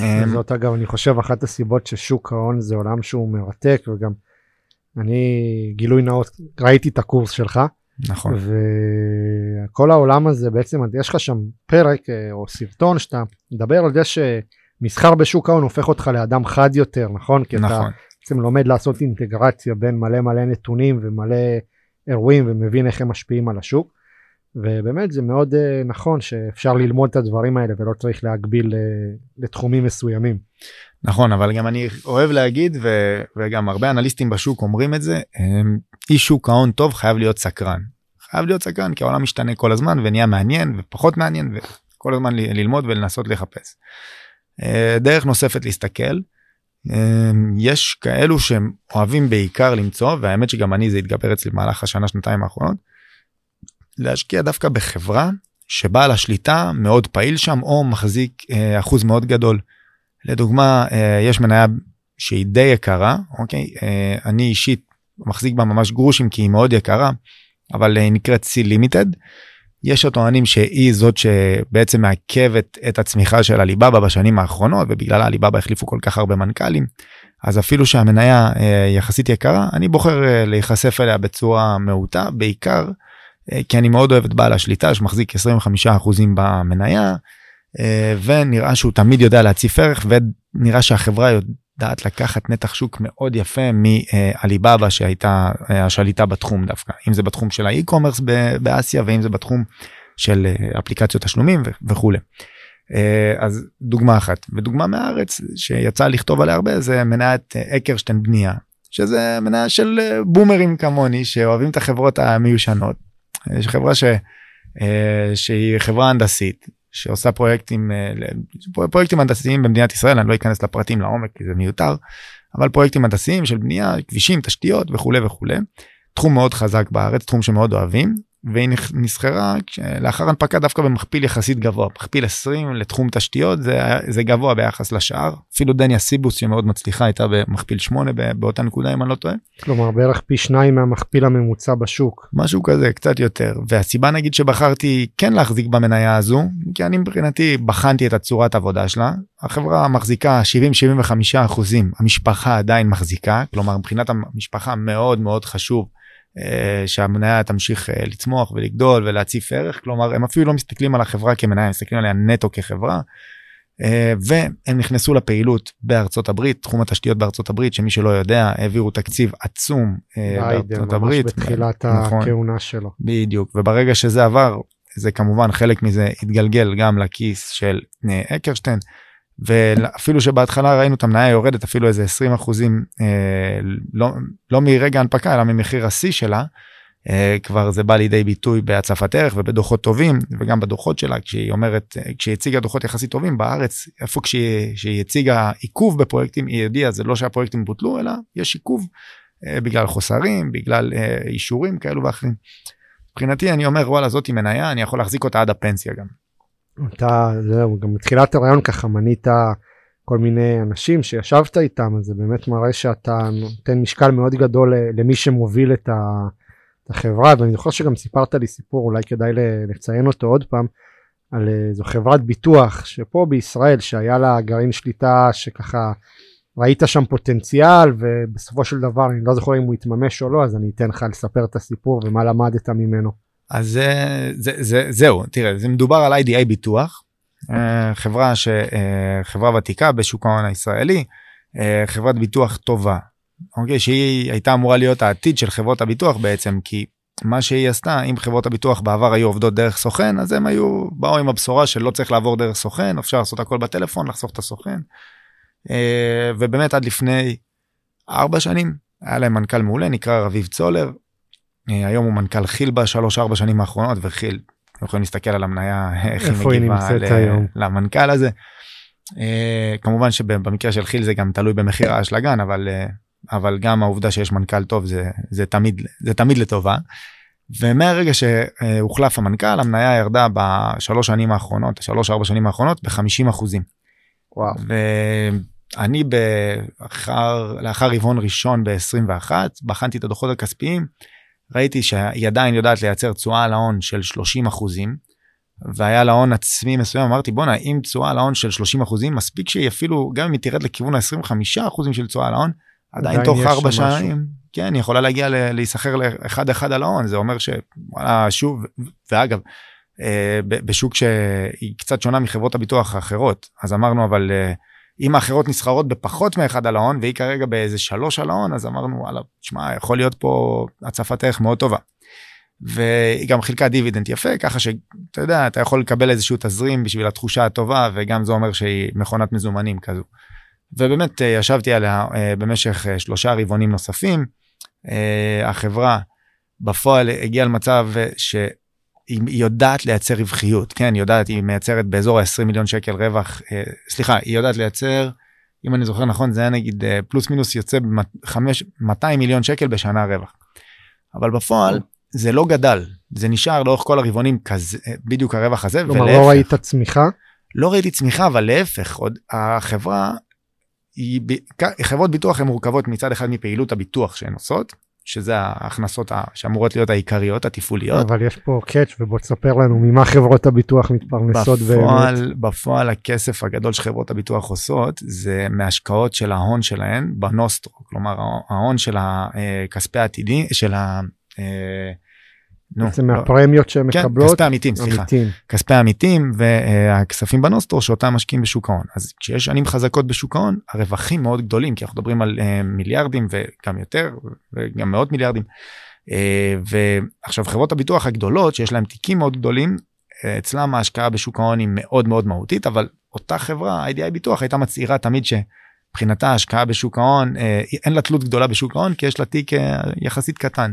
Speaker 2: אמ, זאת אגב אני חושב אחת הסיבות ששוק ההון זה עולם שהוא מרתק וגם אני גילוי נאות ראיתי את הקורס שלך.
Speaker 3: נכון.
Speaker 2: וכל העולם הזה בעצם יש לך שם פרק אה, או סרטון שאתה מדבר על זה שמסחר בשוק ההון הופך אותך לאדם חד יותר נכון? כי נכון. אתה בעצם לומד לעשות אינטגרציה בין מלא מלא נתונים ומלא אירועים ומבין איך הם משפיעים על השוק. ובאמת זה מאוד uh, נכון שאפשר ללמוד את הדברים האלה ולא צריך להגביל uh, לתחומים מסוימים.
Speaker 3: נכון אבל גם אני אוהב להגיד ו, וגם הרבה אנליסטים בשוק אומרים את זה איש שוק ההון טוב חייב להיות סקרן. חייב להיות סקרן כי העולם משתנה כל הזמן ונהיה מעניין ופחות מעניין וכל הזמן ל, ללמוד ולנסות לחפש. Uh, דרך נוספת להסתכל uh, יש כאלו שהם אוהבים בעיקר למצוא והאמת שגם אני זה התגבר אצלי במהלך השנה שנתיים האחרונות. להשקיע דווקא בחברה שבעל השליטה מאוד פעיל שם או מחזיק אה, אחוז מאוד גדול. לדוגמה אה, יש מניה שהיא די יקרה אוקיי אה, אני אישית מחזיק בה ממש גרושים כי היא מאוד יקרה אבל נקראת C לימיטד. יש הטוענים שהיא זאת שבעצם מעכבת את הצמיחה של הליבאבא בשנים האחרונות ובגלל הליבאבא החליפו כל כך הרבה מנכ"לים. אז אפילו שהמניה אה, יחסית יקרה אני בוחר אה, להיחשף אליה בצורה מעוטה בעיקר אה, כי אני מאוד אוהב את בעל השליטה שמחזיק 25% במניה אה, ונראה שהוא תמיד יודע להציף ערך ונראה שהחברה יודעת לקחת נתח שוק מאוד יפה מעליבאבא שהייתה אה, השליטה בתחום דווקא אם זה בתחום של האי-קומרס באסיה ואם זה בתחום של אפליקציות תשלומים וכולי. אז דוגמה אחת ודוגמה מהארץ שיצא לכתוב עליה הרבה זה מניית אקרשטיין בנייה שזה מניה של בומרים כמוני שאוהבים את החברות המיושנות. יש חברה ש, שהיא חברה הנדסית שעושה פרויקטים פרויקטים הנדסיים במדינת ישראל אני לא אכנס לפרטים לעומק כי זה מיותר אבל פרויקטים הנדסיים של בנייה כבישים תשתיות וכולי וכולי. תחום מאוד חזק בארץ תחום שמאוד אוהבים והיא נסחרה לאחר הנפקה דווקא במכפיל יחסית גבוה מכפיל 20 לתחום תשתיות זה זה גבוה ביחס לשאר אפילו דניה סיבוס שמאוד מצליחה הייתה במכפיל 8 באותה נקודה אם אני לא טועה.
Speaker 2: כלומר בערך פי שניים מהמכפיל הממוצע בשוק.
Speaker 3: משהו כזה קצת יותר והסיבה נגיד שבחרתי כן להחזיק במניה הזו כי אני מבחינתי בחנתי את הצורת עבודה שלה החברה מחזיקה 70-75 אחוזים המשפחה עדיין מחזיקה כלומר מבחינת המשפחה מאוד מאוד חשוב. אה, שהמניה תמשיך אה, לצמוח ולגדול ולהציף ערך כלומר הם אפילו לא מסתכלים על החברה כמניה הם מסתכלים עליה נטו כחברה. אה, והם נכנסו לפעילות בארצות הברית תחום התשתיות בארצות הברית שמי שלא יודע העבירו תקציב עצום בארצות הברית.
Speaker 2: בתחילת נכון, הכהונה שלו.
Speaker 3: בדיוק. וברגע שזה עבר זה כמובן חלק מזה התגלגל גם לכיס של אקרשטיין ואפילו שבהתחלה ראינו את המניה יורדת אפילו איזה 20 אחוזים אה, לא, לא מרגע הנפקה אלא ממחיר השיא שלה. אה, כבר זה בא לידי ביטוי בהצפת ערך ובדוחות טובים וגם בדוחות שלה כשהיא אומרת כשהיא הציגה דוחות יחסית טובים בארץ איפה כשהיא, כשהיא הציגה עיכוב בפרויקטים היא הודיעה זה לא שהפרויקטים בוטלו אלא יש עיכוב אה, בגלל חוסרים בגלל אה, אישורים כאלו ואחרים. מבחינתי אני אומר וואלה זאתי מניה אני יכול להחזיק אותה עד הפנסיה גם.
Speaker 2: אתה, זהו, גם בתחילת הרעיון ככה מנית כל מיני אנשים שישבת איתם, אז זה באמת מראה שאתה נותן משקל מאוד גדול למי שמוביל את, החברה, ואני זוכר שגם סיפרת לי סיפור, אולי כדאי לציין אותו עוד פעם, על איזו חברת ביטוח שפה בישראל שהיה לה גרעין שליטה שככה ראית שם פוטנציאל ובסופו של דבר אני לא זוכר אם הוא יתממש או לא אז אני אתן לך לספר את הסיפור ומה למדת ממנו.
Speaker 3: אז זה, זה, זה, זהו, תראה, זה מדובר על IDI ביטוח, אה, חברה, ש, אה, חברה ותיקה בשוק ההון הישראלי, אה, חברת ביטוח טובה, אוקיי, שהיא הייתה אמורה להיות העתיד של חברות הביטוח בעצם, כי מה שהיא עשתה, אם חברות הביטוח בעבר היו עובדות דרך סוכן, אז הם היו, באו עם הבשורה שלא צריך לעבור דרך סוכן, אפשר לעשות הכל בטלפון, לחסוך את הסוכן. ובאמת עד לפני ארבע שנים היה להם מנכ"ל מעולה, נקרא רביב צולר, היום הוא מנכ"ל כי"ל בשלוש ארבע שנים האחרונות וכי"ל יכולים להסתכל על המניה איך היא מגיבה למנכ"ל הזה. אה, כמובן שבמקרה של כי"ל זה גם תלוי במחיר האשלגן אבל אה, אבל גם העובדה שיש מנכ"ל טוב זה זה תמיד זה תמיד לטובה. ומהרגע שהוחלף המנכ"ל המניה ירדה בשלוש שנים האחרונות שלוש ארבע שנים האחרונות ב-50 אחוזים. וואו. ואני באחר לאחר רבעון ראשון ב-21 בחנתי את הדוחות הכספיים. ראיתי שהיא עדיין יודעת לייצר תשואה על ההון של 30 אחוזים, והיה לה הון עצמי מסוים, אמרתי בואנה אם תשואה על ההון של 30 אחוזים מספיק שהיא אפילו גם אם היא תרד לכיוון ה-25 אחוזים של תשואה על ההון, עדיין תוך ארבע שנים, כן, היא יכולה להגיע להיסחר לאחד אחד על ההון, זה אומר שוואלה שוב, ואגב, אה, בשוק שהיא קצת שונה מחברות הביטוח האחרות, אז אמרנו אבל אה, אם האחרות נסחרות בפחות מאחד על ההון והיא כרגע באיזה שלוש על ההון אז אמרנו וואלה שמע יכול להיות פה הצפת ערך מאוד טובה. והיא גם חילקה דיבידנד יפה ככה שאתה יודע אתה יכול לקבל איזשהו תזרים בשביל התחושה הטובה וגם זה אומר שהיא מכונת מזומנים כזו. ובאמת אה, ישבתי עליה אה, במשך אה, שלושה רבעונים נוספים. החברה בפועל הגיעה למצב ש... היא יודעת לייצר רווחיות, כן, היא יודעת, היא מייצרת באזור ה-20 מיליון שקל רווח, אה, סליחה, היא יודעת לייצר, אם אני זוכר נכון, זה היה נגיד אה, פלוס מינוס יוצא ב-200 מיליון שקל בשנה רווח. אבל בפועל זה לא גדל, זה נשאר לאורך כל הרבעונים כזה, בדיוק הרווח הזה,
Speaker 2: כלומר לא ראית צמיחה?
Speaker 3: לא ראיתי צמיחה, אבל להפך, עוד החברה, היא, חברות ביטוח הן מורכבות מצד אחד מפעילות הביטוח שהן עושות, שזה ההכנסות שאמורות להיות העיקריות התפעוליות.
Speaker 2: אבל יש פה קאץ' ובוא תספר לנו ממה חברות הביטוח מתפרנסות
Speaker 3: בפועל, באמת. בפועל הכסף הגדול שחברות הביטוח עושות זה מהשקעות של ההון שלהן בנוסטרו, כלומר ההון של הכספי אה, העתידי, של ה... אה,
Speaker 2: נו, בעצם לא, מהפרמיות שהן כן, מקבלות?
Speaker 3: כספי עמיתים, סליחה. עמיתים. כספי עמיתים והכספים בנוסטרו שאותם משקיעים בשוק ההון. אז כשיש שנים חזקות בשוק ההון, הרווחים מאוד גדולים, כי אנחנו מדברים על uh, מיליארדים וגם יותר, וגם מאות מיליארדים. Uh, ועכשיו חברות הביטוח הגדולות, שיש להם תיקים מאוד גדולים, אצלם ההשקעה בשוק ההון היא מאוד מאוד מהותית אבל אותה חברה איי-די-איי ביטוח הייתה מצהירה תמיד שמבחינתה ההשקעה בשוק ההון אה, אין לה תלות גדולה בשוק ההון כי יש לה תיק אה, יחסית קטן.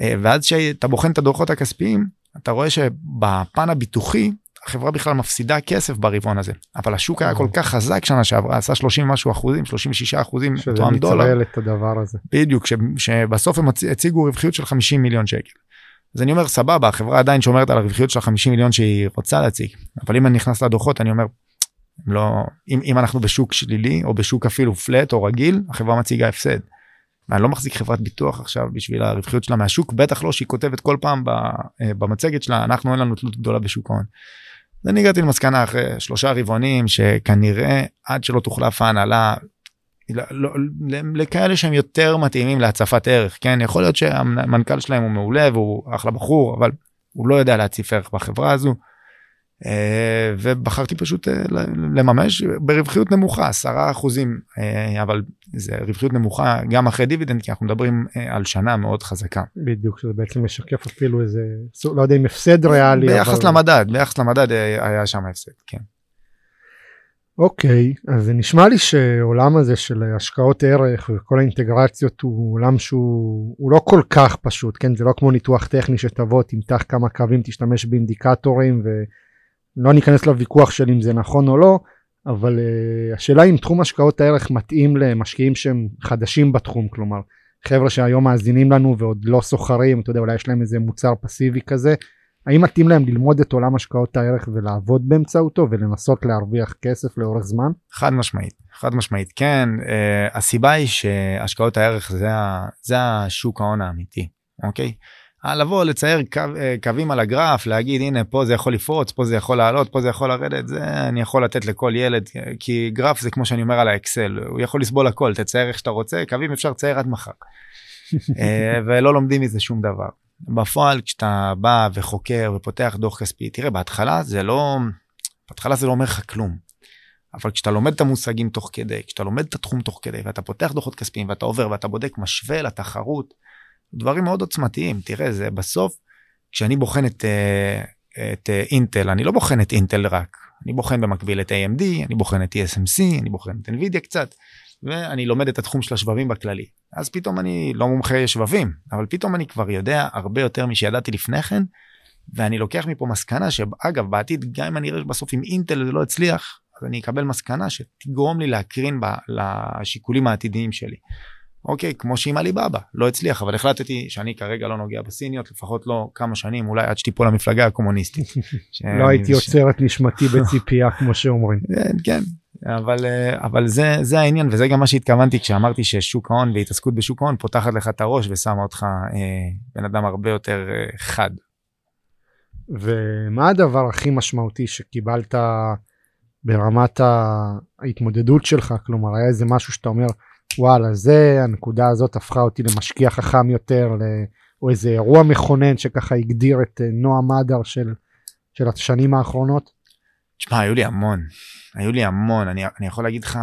Speaker 3: אה, ואז כשאתה בוחן את הדוחות הכספיים אתה רואה שבפן הביטוחי החברה בכלל מפסידה כסף ברבעון הזה אבל השוק היה כל כך חזק שנה שעברה עשה 30 משהו אחוזים 36 אחוזים
Speaker 2: שזה
Speaker 3: תואם דולר
Speaker 2: מצרל את הדבר הזה.
Speaker 3: בדיוק ש, שבסוף הם הצ- הציגו רווחיות של 50 מיליון שקל. אז אני אומר סבבה החברה עדיין שומרת על הרווחיות של 50 מיליון שהיא רוצה להציג אבל אם אני נכנס לדוחות אני אומר לא אם, אם אנחנו בשוק שלילי או בשוק אפילו פלט או רגיל החברה מציגה הפסד. ואני לא מחזיק חברת ביטוח עכשיו בשביל הרווחיות שלה מהשוק בטח לא שהיא כותבת כל פעם אה, במצגת שלה אנחנו אין לנו תלות גדולה בשוק ההון. אז אני הגעתי למסקנה אחרי שלושה רבעונים שכנראה עד שלא תוחלף ההנהלה לא, לא, לכאלה שהם יותר מתאימים להצפת ערך כן יכול להיות שהמנכ"ל שלהם הוא מעולה והוא אחלה בחור אבל הוא לא יודע להציף ערך בחברה הזו. אה, ובחרתי פשוט אה, לממש ברווחיות נמוכה 10 אחוזים אה, אבל זה רווחיות נמוכה גם אחרי דיבידנד כי אנחנו מדברים על שנה מאוד חזקה.
Speaker 2: בדיוק שזה בעצם משקף אפילו איזה לא יודע אם הפסד ריאלי
Speaker 3: ביחס
Speaker 2: אבל...
Speaker 3: למדד ביחס למדד היה שם הפסד כן.
Speaker 2: אוקיי אז זה נשמע לי שעולם הזה של השקעות ערך וכל האינטגרציות הוא עולם שהוא לא כל כך פשוט כן זה לא כמו ניתוח טכני שתבוא תמתח כמה קווים תשתמש באינדיקטורים ולא ניכנס לוויכוח של אם זה נכון או לא אבל uh, השאלה אם תחום השקעות הערך מתאים למשקיעים שהם חדשים בתחום כלומר חבר'ה שהיום מאזינים לנו ועוד לא סוחרים אתה יודע אולי יש להם איזה מוצר פסיבי כזה האם מתאים להם ללמוד את עולם השקעות הערך ולעבוד באמצעותו ולנסות להרוויח כסף לאורך זמן?
Speaker 3: חד משמעית, חד משמעית כן. Uh, הסיבה היא שהשקעות הערך זה, ה, זה השוק ההון האמיתי, אוקיי? לבוא לצייר קו, uh, קווים על הגרף, להגיד הנה פה זה יכול לפרוץ, פה זה יכול לעלות, פה זה יכול לרדת, זה אני יכול לתת לכל ילד, כי גרף זה כמו שאני אומר על האקסל, הוא יכול לסבול הכל, תצייר איך שאתה רוצה, קווים אפשר לצייר עד מחר. uh, ולא לומדים מזה שום דבר. בפועל כשאתה בא וחוקר ופותח דוח כספי תראה בהתחלה זה לא בהתחלה זה לא אומר לך כלום. אבל כשאתה לומד את המושגים תוך כדי כשאתה לומד את התחום תוך כדי ואתה פותח דוחות כספיים ואתה עובר ואתה בודק משווה לתחרות דברים מאוד עוצמתיים תראה זה בסוף כשאני בוחן את, אה, את אה, אינטל אני לא בוחן את אינטל רק אני בוחן במקביל את AMD אני בוחן את TSMC אני בוחן את NVIDIA קצת ואני לומד את התחום של השבבים בכללי. אז פתאום אני לא מומחה שבבים, אבל פתאום אני כבר יודע הרבה יותר משידעתי לפני כן, ואני לוקח מפה מסקנה שאגב בעתיד גם אם אני אראה בסוף עם אינטל זה לא הצליח, אז אני אקבל מסקנה שתגרום לי להקרין ב, לשיקולים העתידיים שלי. אוקיי, כמו שעם עליבאבא, לא הצליח, אבל החלטתי שאני כרגע לא נוגע בסיניות, לפחות לא כמה שנים, אולי עד שתיפול המפלגה הקומוניסטית.
Speaker 2: לא הייתי עוצר את נשמתי בציפייה, כמו שאומרים.
Speaker 3: כן, כן, אבל אה, אבל זה זה העניין וזה גם מה שהתכוונתי כשאמרתי ששוק ההון והתעסקות בשוק ההון פותחת לך את הראש ושמה אותך אה, בן אדם הרבה יותר אה, חד.
Speaker 2: ומה הדבר הכי משמעותי שקיבלת ברמת ההתמודדות שלך כלומר היה איזה משהו שאתה אומר וואלה זה הנקודה הזאת הפכה אותי למשקיע חכם יותר או איזה אירוע מכונן שככה הגדיר את אה, נועה מדר של, של השנים האחרונות.
Speaker 3: תשמע היו לי המון היו לי המון אני, אני יכול להגיד לך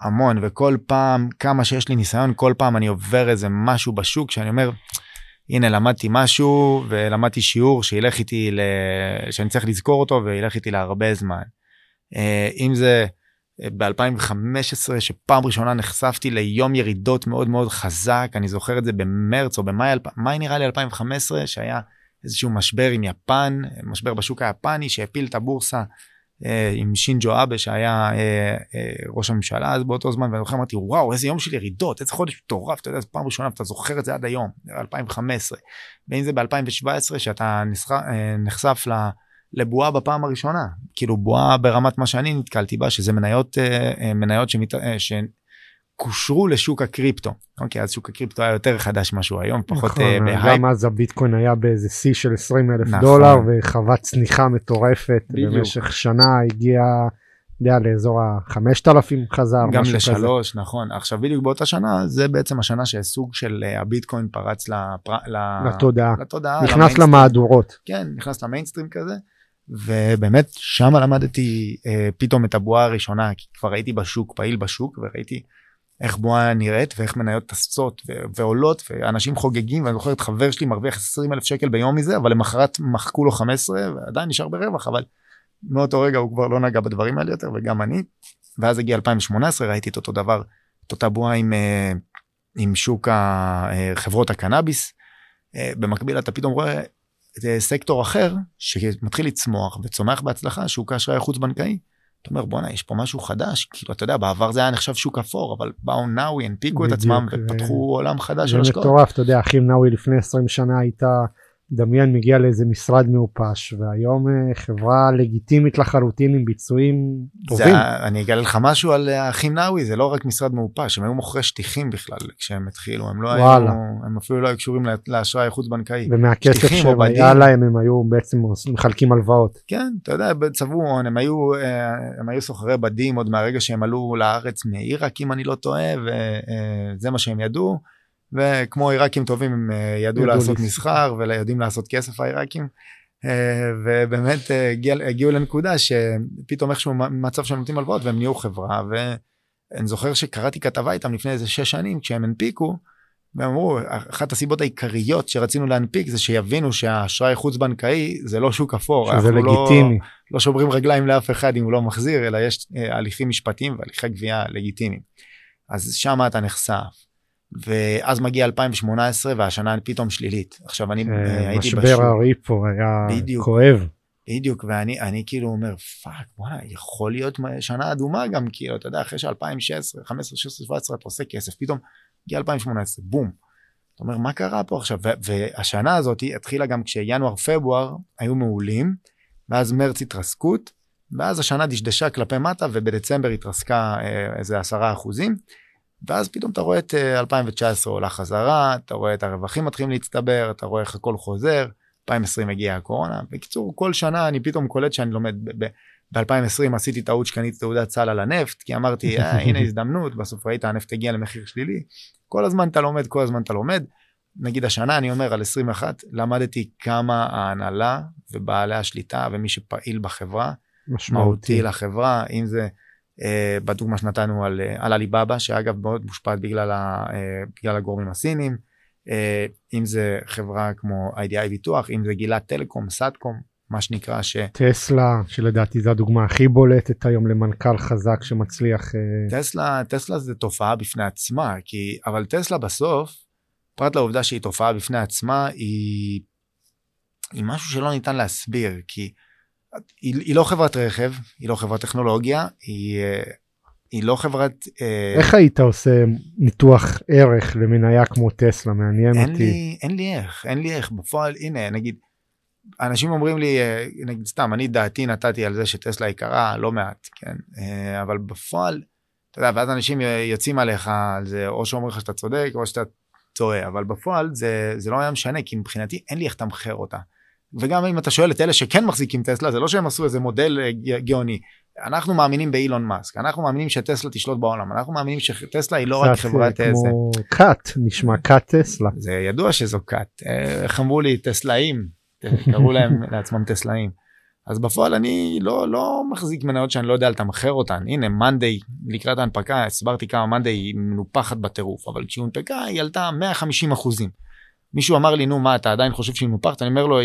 Speaker 3: המון וכל פעם כמה שיש לי ניסיון כל פעם אני עובר איזה משהו בשוק שאני אומר הנה למדתי משהו ולמדתי שיעור שילך איתי ל... שאני צריך לזכור אותו וילך איתי להרבה זמן. אה, אם זה ב-2015 שפעם ראשונה נחשפתי ליום ירידות מאוד מאוד חזק. אני זוכר את זה במרץ או במאי מאי נראה לי 2015 שהיה איזשהו משבר עם יפן משבר בשוק היפני שהפיל את הבורסה אה, עם שינג'ו אבה שהיה אה, אה, ראש הממשלה אז באותו זמן. ואני זוכר אמרתי וואו איזה יום של ירידות איזה חודש מטורף. אתה יודע זו פעם ראשונה אתה זוכר את זה עד היום 2015 ואם זה ב2017 שאתה נחשף לבועה בפעם הראשונה כאילו בועה ברמת מה שאני נתקלתי בה שזה מניות מניות שמת... קושרו לשוק הקריפטו. אוקיי, אז שוק הקריפטו היה יותר חדש ממה שהוא היום, פחות נכון,
Speaker 2: בהייפ. גם אז הביטקוין היה באיזה שיא של 20 אלף נכון. דולר וחווה צניחה מטורפת. בדיוק. במשך שנה הגיע, יודע, לאזור ה-5,000 חזר,
Speaker 3: גם לשלוש, כזה. נכון. עכשיו בדיוק באותה שנה, זה בעצם השנה שהסוג של הביטקוין פרץ לפר...
Speaker 2: לתודעה.
Speaker 3: לתודעה.
Speaker 2: נכנס למהדורות.
Speaker 3: כן, נכנס למיינסטרים כזה. ובאמת שם למדתי uh, פתאום את הבועה הראשונה כי כבר הייתי בשוק פעיל בשוק וראיתי איך בועה נראית ואיך מניות טסות ועולות ואנשים חוגגים ואני זוכר את חבר שלי מרוויח 20 אלף שקל ביום מזה אבל למחרת מחקו לו 15 ועדיין נשאר ברווח אבל מאותו רגע הוא כבר לא נגע בדברים האלה יותר וגם אני. ואז הגיע 2018 ראיתי את אותו דבר את אותה בועה עם, אה, עם שוק אה, חברות הקנאביס. אה, במקביל אתה פתאום רואה סקטור אחר שמתחיל לצמוח וצומח בהצלחה שוק האשראי החוץ בנקאי. אתה אומר בואנה יש פה משהו חדש כאילו אתה יודע בעבר זה היה נחשב שוק אפור אבל באו נאווי הנפיקו את עצמם ופתחו עולם חדש של השקעות.
Speaker 2: זה מטורף אתה יודע אחים נאווי לפני 20 שנה הייתה דמיין מגיע לאיזה משרד מעופש והיום אה, חברה לגיטימית לחלוטין עם ביצועים טובים.
Speaker 3: זה, אני אגלה לך משהו על האחים נאווי זה לא רק משרד מעופש הם היו מוכרי שטיחים בכלל כשהם התחילו הם לא
Speaker 2: וואלה.
Speaker 3: היו הם אפילו לא היו קשורים לאשראי חוץ בנקאי.
Speaker 2: ומהכסף שהיה להם הם היו בעצם מחלקים הלוואות.
Speaker 3: כן אתה יודע צבעו הון הם היו אה, הם היו סוחרי בדים עוד מהרגע שהם עלו לארץ מעיראק אם אני לא טועה וזה אה, מה שהם ידעו. וכמו עיראקים טובים הם אה, ידעו לעשות מסחר ויודעים לעשות כסף העיראקים. אה, ובאמת אה, הגיע, הגיעו לנקודה שפתאום איכשהו מצב שהם נותנים הלוואות והם נהיו חברה ואני זוכר שקראתי כתבה איתם לפני איזה שש שנים כשהם הנפיקו. והם אמרו אחת הסיבות העיקריות שרצינו להנפיק זה שיבינו שהאשראי חוץ בנקאי זה לא שוק אפור.
Speaker 2: שזה לא- לגיטימי.
Speaker 3: לא, לא שוברים רגליים לאף אחד אם הוא לא מחזיר אלא יש הליכים משפטיים והליכי גבייה לגיטימיים. אז שם אתה נחשף ואז מגיע 2018 והשנה פתאום שלילית. עכשיו אני
Speaker 2: אה, הייתי בשוק. משבר הריפו היה בדיוק, כואב.
Speaker 3: בדיוק ואני אני כאילו אומר fuck וואלה יכול להיות שנה אדומה גם כאילו אתה יודע אחרי ש2016 15 16 17 אתה עושה כסף פתאום הגיע 2018 בום. אתה אומר מה קרה פה עכשיו והשנה הזאת התחילה גם כשינואר פברואר היו מעולים ואז מרץ התרסקות ואז השנה דשדשה כלפי מטה ובדצמבר התרסקה אה, איזה עשרה אחוזים. ואז פתאום אתה רואה את 2019 אה, עולה חזרה, אתה רואה את הרווחים מתחילים להצטבר, אתה רואה איך הכל חוזר, 2020 הגיעה הקורונה. בקיצור, כל שנה אני פתאום קולט שאני לומד, ב-2020 עשיתי טעות שקניתי תעודת סל על הנפט, כי אמרתי, אה, הנה הזדמנות, בסוף ראית הנפט הגיע למחיר שלילי. כל הזמן אתה לומד, כל הזמן אתה לומד. נגיד השנה אני אומר על 21 למדתי כמה ההנהלה ובעלי השליטה ומי שפעיל בחברה משמעותי לחברה אם זה בדוגמה שנתנו על, אה, על עליבאבא שאגב מאוד מושפעת בגלל, ה, אה, בגלל הגורמים הסינים אם זה חברה כמו IDI ביטוח אם זה גילת טלקום סאטקום מה שנקרא ש...
Speaker 2: טסלה שלדעתי זו הדוגמה הכי בולטת היום למנכ"ל חזק שמצליח.
Speaker 3: טסלה טסלה זה תופעה בפני עצמה כי אבל טסלה בסוף פרט לעובדה שהיא תופעה בפני עצמה היא, היא משהו שלא ניתן להסביר כי היא, היא לא חברת רכב, היא לא חברת טכנולוגיה, היא, אה, היא לא חברת...
Speaker 2: אה, איך היית עושה ניתוח ערך למניה כמו טסלה? מעניין
Speaker 3: אין
Speaker 2: אותי.
Speaker 3: לי, אין לי איך, אין לי איך. בפועל, הנה, נגיד, אנשים אומרים לי, אה, נגיד סתם, אני דעתי נתתי על זה שטסלה יקרה לא מעט, כן? אבל בפועל, אתה יודע, ואז אנשים יוצאים עליך על זה, או שאומרים לך שאתה צודק, או שאתה טועה, אבל בפועל זה, זה לא היה משנה, כי מבחינתי אין לי איך לתמחר אותה. וגם אם אתה שואל את אלה שכן מחזיקים טסלה זה לא שהם עשו איזה מודל אה, גאוני. אנחנו מאמינים באילון מאסק אנחנו מאמינים שטסלה תשלוט בעולם אנחנו מאמינים שטסלה היא לא רק חברת
Speaker 2: איזה. כמו קאט נשמע קאט טסלה.
Speaker 3: זה ידוע שזו קאט אה, איך אמרו לי טסלאים קראו להם לעצמם טסלאים. אז בפועל אני לא לא מחזיק מניות שאני לא יודע לתמחר אותן הנה מאנדיי לקראת ההנפקה הסברתי כמה מאנדיי היא מנופחת בטירוף אבל כשהיא הונפקה היא עלתה 150 אחוזים. מישהו אמר לי נו מה אתה עדיין חושב שהיא מנופחת אני אומר לו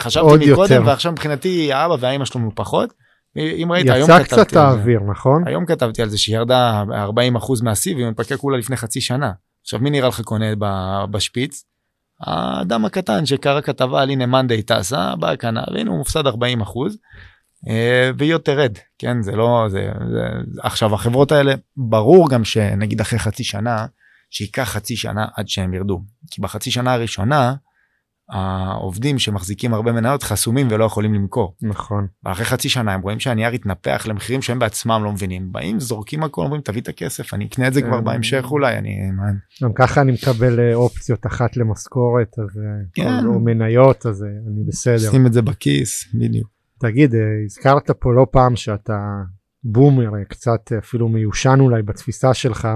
Speaker 3: חשבתי מקודם ועכשיו מבחינתי האבא והאמא שלו מנופחות. אם ראית היום
Speaker 2: כתבתי יצא קצת האוויר נכון
Speaker 3: היום כתבתי על זה שהיא ירדה 40 אחוז מהשיא והיא מנפקה כולה לפני חצי שנה עכשיו מי נראה לך קונה בשפיץ. האדם הקטן שקרא כתבה על הנה מאנדיי טסה בא קנה והנה הוא מופסד 40 אחוז. אה, והיא עוד תרד כן זה לא זה, זה עכשיו החברות האלה ברור גם שנגיד אחרי חצי שנה שייקח חצי שנה עד שהם ירדו. כי בחצי שנה הראשונה העובדים שמחזיקים הרבה מניות חסומים ולא יכולים למכור.
Speaker 2: נכון.
Speaker 3: ואחרי חצי שנה הם רואים שהנייר התנפח למחירים שהם בעצמם לא מבינים. באים זורקים הכל אומרים תביא את הכסף אני אקנה את זה כבר כן. בהמשך אולי אני.
Speaker 2: גם ככה אני מקבל אה, אופציות אחת למשכורת אז אה, כן. או מניות אז אה, אני בסדר.
Speaker 3: שים את זה בכיס בדיוק.
Speaker 2: תגיד הזכרת פה לא פעם שאתה בומר קצת אפילו מיושן אולי בתפיסה שלך.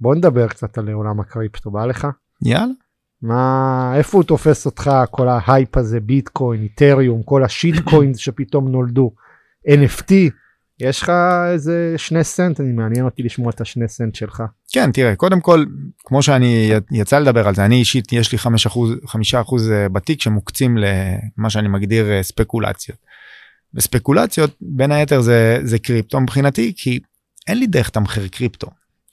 Speaker 2: בוא נדבר קצת על עולם הקריפטו, בא לך?
Speaker 3: יאללה.
Speaker 2: מה, איפה הוא תופס אותך, כל ההייפ הזה, ביטקוין, איתריום, כל ה shit coins שפתאום נולדו, NFT, יש לך איזה שני סנט, אני מעניין אותי לשמוע את השני סנט שלך.
Speaker 3: כן, תראה, קודם כל, כמו שאני יצא לדבר על זה, אני אישית, יש לי 5 אחוז, 5 אחוז אה, בתיק שמוקצים למה שאני מגדיר אה, ספקולציות. וספקולציות, בין היתר זה, זה קריפטו מבחינתי, כי אין לי דרך תמחר קריפטו.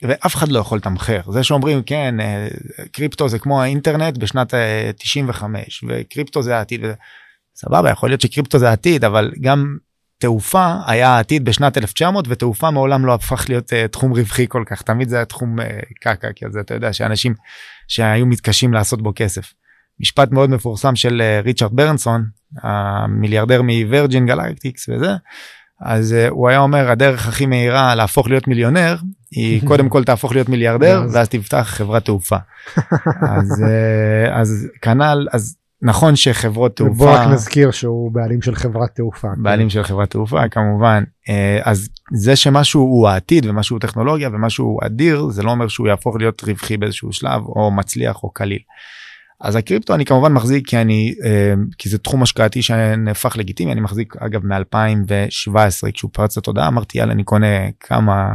Speaker 3: ואף אחד לא יכול לתמחר זה שאומרים כן אה, קריפטו זה כמו האינטרנט בשנת 95 וקריפטו זה העתיד. סבבה יכול להיות שקריפטו זה העתיד אבל גם תעופה היה העתיד בשנת 1900 ותעופה מעולם לא הפך להיות uh, תחום רווחי כל כך תמיד זה היה תחום uh, קקה כי אתה יודע שאנשים שהיו מתקשים לעשות בו כסף. משפט מאוד מפורסם של uh, ריצ'רד ברנסון המיליארדר מוורג'ין גלקטיקס וזה אז uh, הוא היה אומר הדרך הכי מהירה להפוך להיות מיליונר היא קודם כל תהפוך להיות מיליארדר ואז תפתח חברת תעופה. אז, uh, אז כנ"ל אז נכון שחברות תעופה
Speaker 2: בוא רק נזכיר שהוא בעלים של חברת תעופה
Speaker 3: כן. בעלים של חברת תעופה כמובן אה, אז זה שמשהו הוא העתיד ומשהו טכנולוגיה ומשהו אדיר זה לא אומר שהוא יהפוך להיות רווחי באיזשהו שלב או מצליח או קליל. אז הקריפטו אני כמובן מחזיק כי אני אה, כי זה תחום השקעתי שנהפך לגיטימי אני מחזיק אגב מ2017 כשהוא פרץ לתודעה אמרתי יאללה אני קונה כמה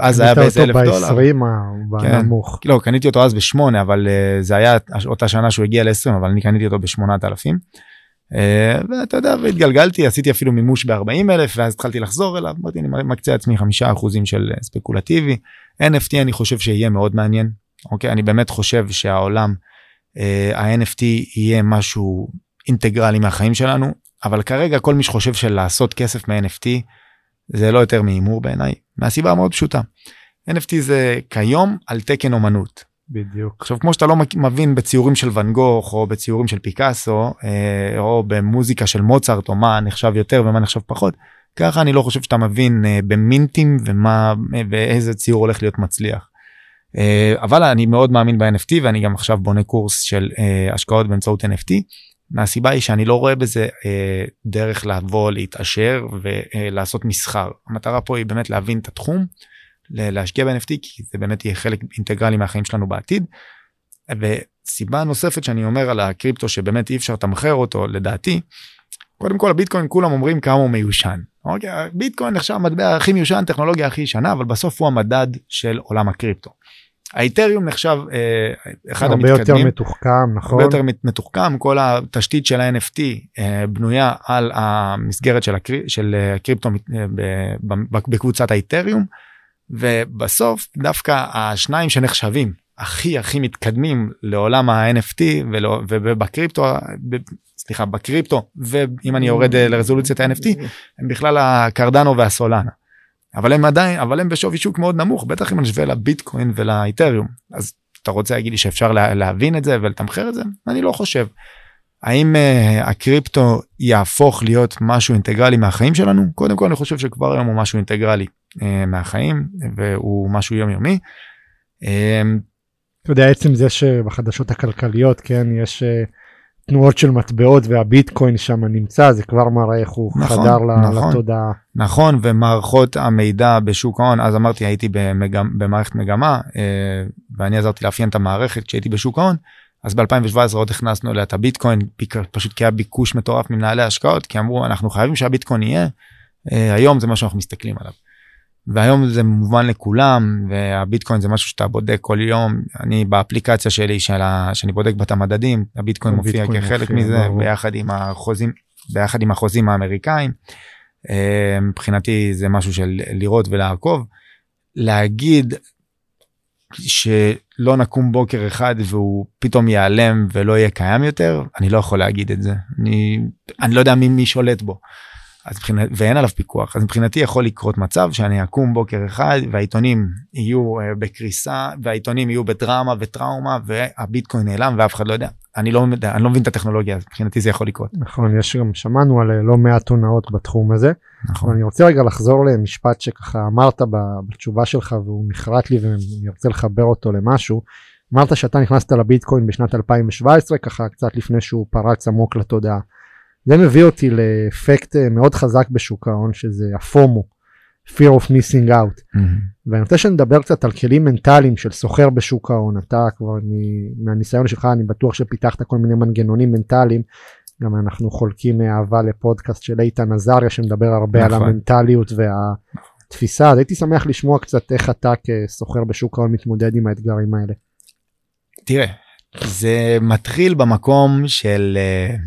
Speaker 3: אז היה באיזה אלף דולר.
Speaker 2: ב-20 בנמוך.
Speaker 3: כן. לא קניתי אותו אז בשמונה אבל uh, זה היה אותה שנה שהוא הגיע ל-20 אבל אני קניתי אותו בשמונת אלפים. Uh, ואתה יודע והתגלגלתי עשיתי אפילו מימוש ב-40 אלף ואז התחלתי לחזור אליו אמרתי אני מקצה עצמי חמישה אחוזים של ספקולטיבי NFT אני חושב שיהיה מאוד מעניין אוקיי אני באמת חושב שהעולם. Uh, ה-NFT יהיה משהו אינטגרלי מהחיים שלנו, אבל כרגע כל מי שחושב של לעשות כסף מ-NFT זה לא יותר מהימור בעיניי, מהסיבה המאוד פשוטה. NFT זה כיום על תקן אומנות.
Speaker 2: בדיוק.
Speaker 3: עכשיו כמו שאתה לא מבין בציורים של ואן גוך או בציורים של פיקאסו אה, או במוזיקה של מוצרט או מה נחשב יותר ומה נחשב פחות, ככה אני לא חושב שאתה מבין אה, במינטים ומה ואיזה ציור הולך להיות מצליח. אה, אבל אני מאוד מאמין ב-NFT ואני גם עכשיו בונה קורס של אה, השקעות באמצעות NFT. מהסיבה היא שאני לא רואה בזה אה, דרך לבוא להתעשר ולעשות מסחר המטרה פה היא באמת להבין את התחום להשקיע ב-NFT כי זה באמת יהיה חלק אינטגרלי מהחיים שלנו בעתיד. וסיבה נוספת שאני אומר על הקריפטו שבאמת אי אפשר לתמחר אותו לדעתי. קודם כל הביטקוין כולם אומרים כמה הוא מיושן. אוקיי, ביטקוין נחשב המטבע הכי מיושן טכנולוגיה הכי ישנה אבל בסוף הוא המדד של עולם הקריפטו. האיתריום נחשב אה, אחד
Speaker 2: הרבה
Speaker 3: המתקדמים.
Speaker 2: יותר מתוחכם, נכון?
Speaker 3: הרבה יותר מתוחכם, כל התשתית של ה-NFT אה, בנויה על המסגרת של, הקרי, של אה, הקריפטו בקבוצת האיתריום, ובסוף דווקא השניים שנחשבים הכי הכי מתקדמים לעולם ה-NFT ובקריפטו, סליחה, בקריפטו, ואם אני יורד לרזולוציית ה-NFT, הם בכלל הקרדנו והסולנה. אבל הם עדיין אבל הם בשווי שוק מאוד נמוך בטח אם אני נשווה לביטקוין ולאיתריום אז אתה רוצה להגיד לי שאפשר לה, להבין את זה ולתמחר את זה אני לא חושב. האם uh, הקריפטו יהפוך להיות משהו אינטגרלי מהחיים שלנו קודם כל אני חושב שכבר היום הוא משהו אינטגרלי uh, מהחיים והוא משהו יומיומי.
Speaker 2: Uh, אתה יודע עצם זה שבחדשות הכלכליות כן יש. Uh... תנועות של מטבעות והביטקוין שם נמצא זה כבר מראה איך הוא נכון, חדר נכון, לתודעה.
Speaker 3: נכון ומערכות המידע בשוק ההון אז אמרתי הייתי במגמ, במערכת מגמה אה, ואני עזרתי לאפיין את המערכת כשהייתי בשוק ההון אז ב2017 עוד הכנסנו אליה את הביטקוין פשוט כי היה ביקוש מטורף ממנהלי השקעות כי אמרו אנחנו חייבים שהביטקוין יהיה אה, היום זה מה שאנחנו מסתכלים עליו. והיום זה מובן לכולם והביטקוין זה משהו שאתה בודק כל יום אני באפליקציה שלי של ה... שאני בודק בת המדדים הביטקוין מופיע כחלק מופיע, מזה ברור. ביחד עם החוזים ביחד עם החוזים האמריקאים. אה, מבחינתי זה משהו של לראות ולעקוב. להגיד שלא נקום בוקר אחד והוא פתאום ייעלם ולא יהיה קיים יותר אני לא יכול להגיד את זה אני אני לא יודע מי, מי שולט בו. אז מבחינת, ואין עליו פיקוח אז מבחינתי יכול לקרות מצב שאני אקום בוקר אחד והעיתונים יהיו uh, בקריסה והעיתונים יהיו בדרמה וטראומה והביטקוין נעלם ואף אחד לא יודע אני לא אני לא מבין את הטכנולוגיה מבחינתי זה יכול לקרות.
Speaker 2: נכון יש גם שמענו על אה, לא מעט הונאות בתחום הזה. נכון. אני רוצה רגע לחזור למשפט שככה אמרת בתשובה שלך והוא נחרט לי ואני רוצה לחבר אותו למשהו. אמרת שאתה נכנסת לביטקוין בשנת 2017 ככה קצת לפני שהוא פרץ עמוק לתודעה. זה מביא אותי לאפקט אה, מאוד חזק בשוק ההון שזה הפומו, fear of missing out. Mm-hmm. ואני רוצה שנדבר קצת על כלים מנטליים של סוחר בשוק ההון, אתה כבר מהניסיון שלך אני בטוח שפיתחת כל מיני מנגנונים מנטליים גם אנחנו חולקים אהבה לפודקאסט של איתן עזריה שמדבר הרבה
Speaker 3: נכון.
Speaker 2: על המנטליות והתפיסה, אז הייתי שמח לשמוע קצת איך אתה כסוחר בשוק ההון מתמודד עם האתגרים האלה.
Speaker 3: תראה, זה מתחיל במקום של uh,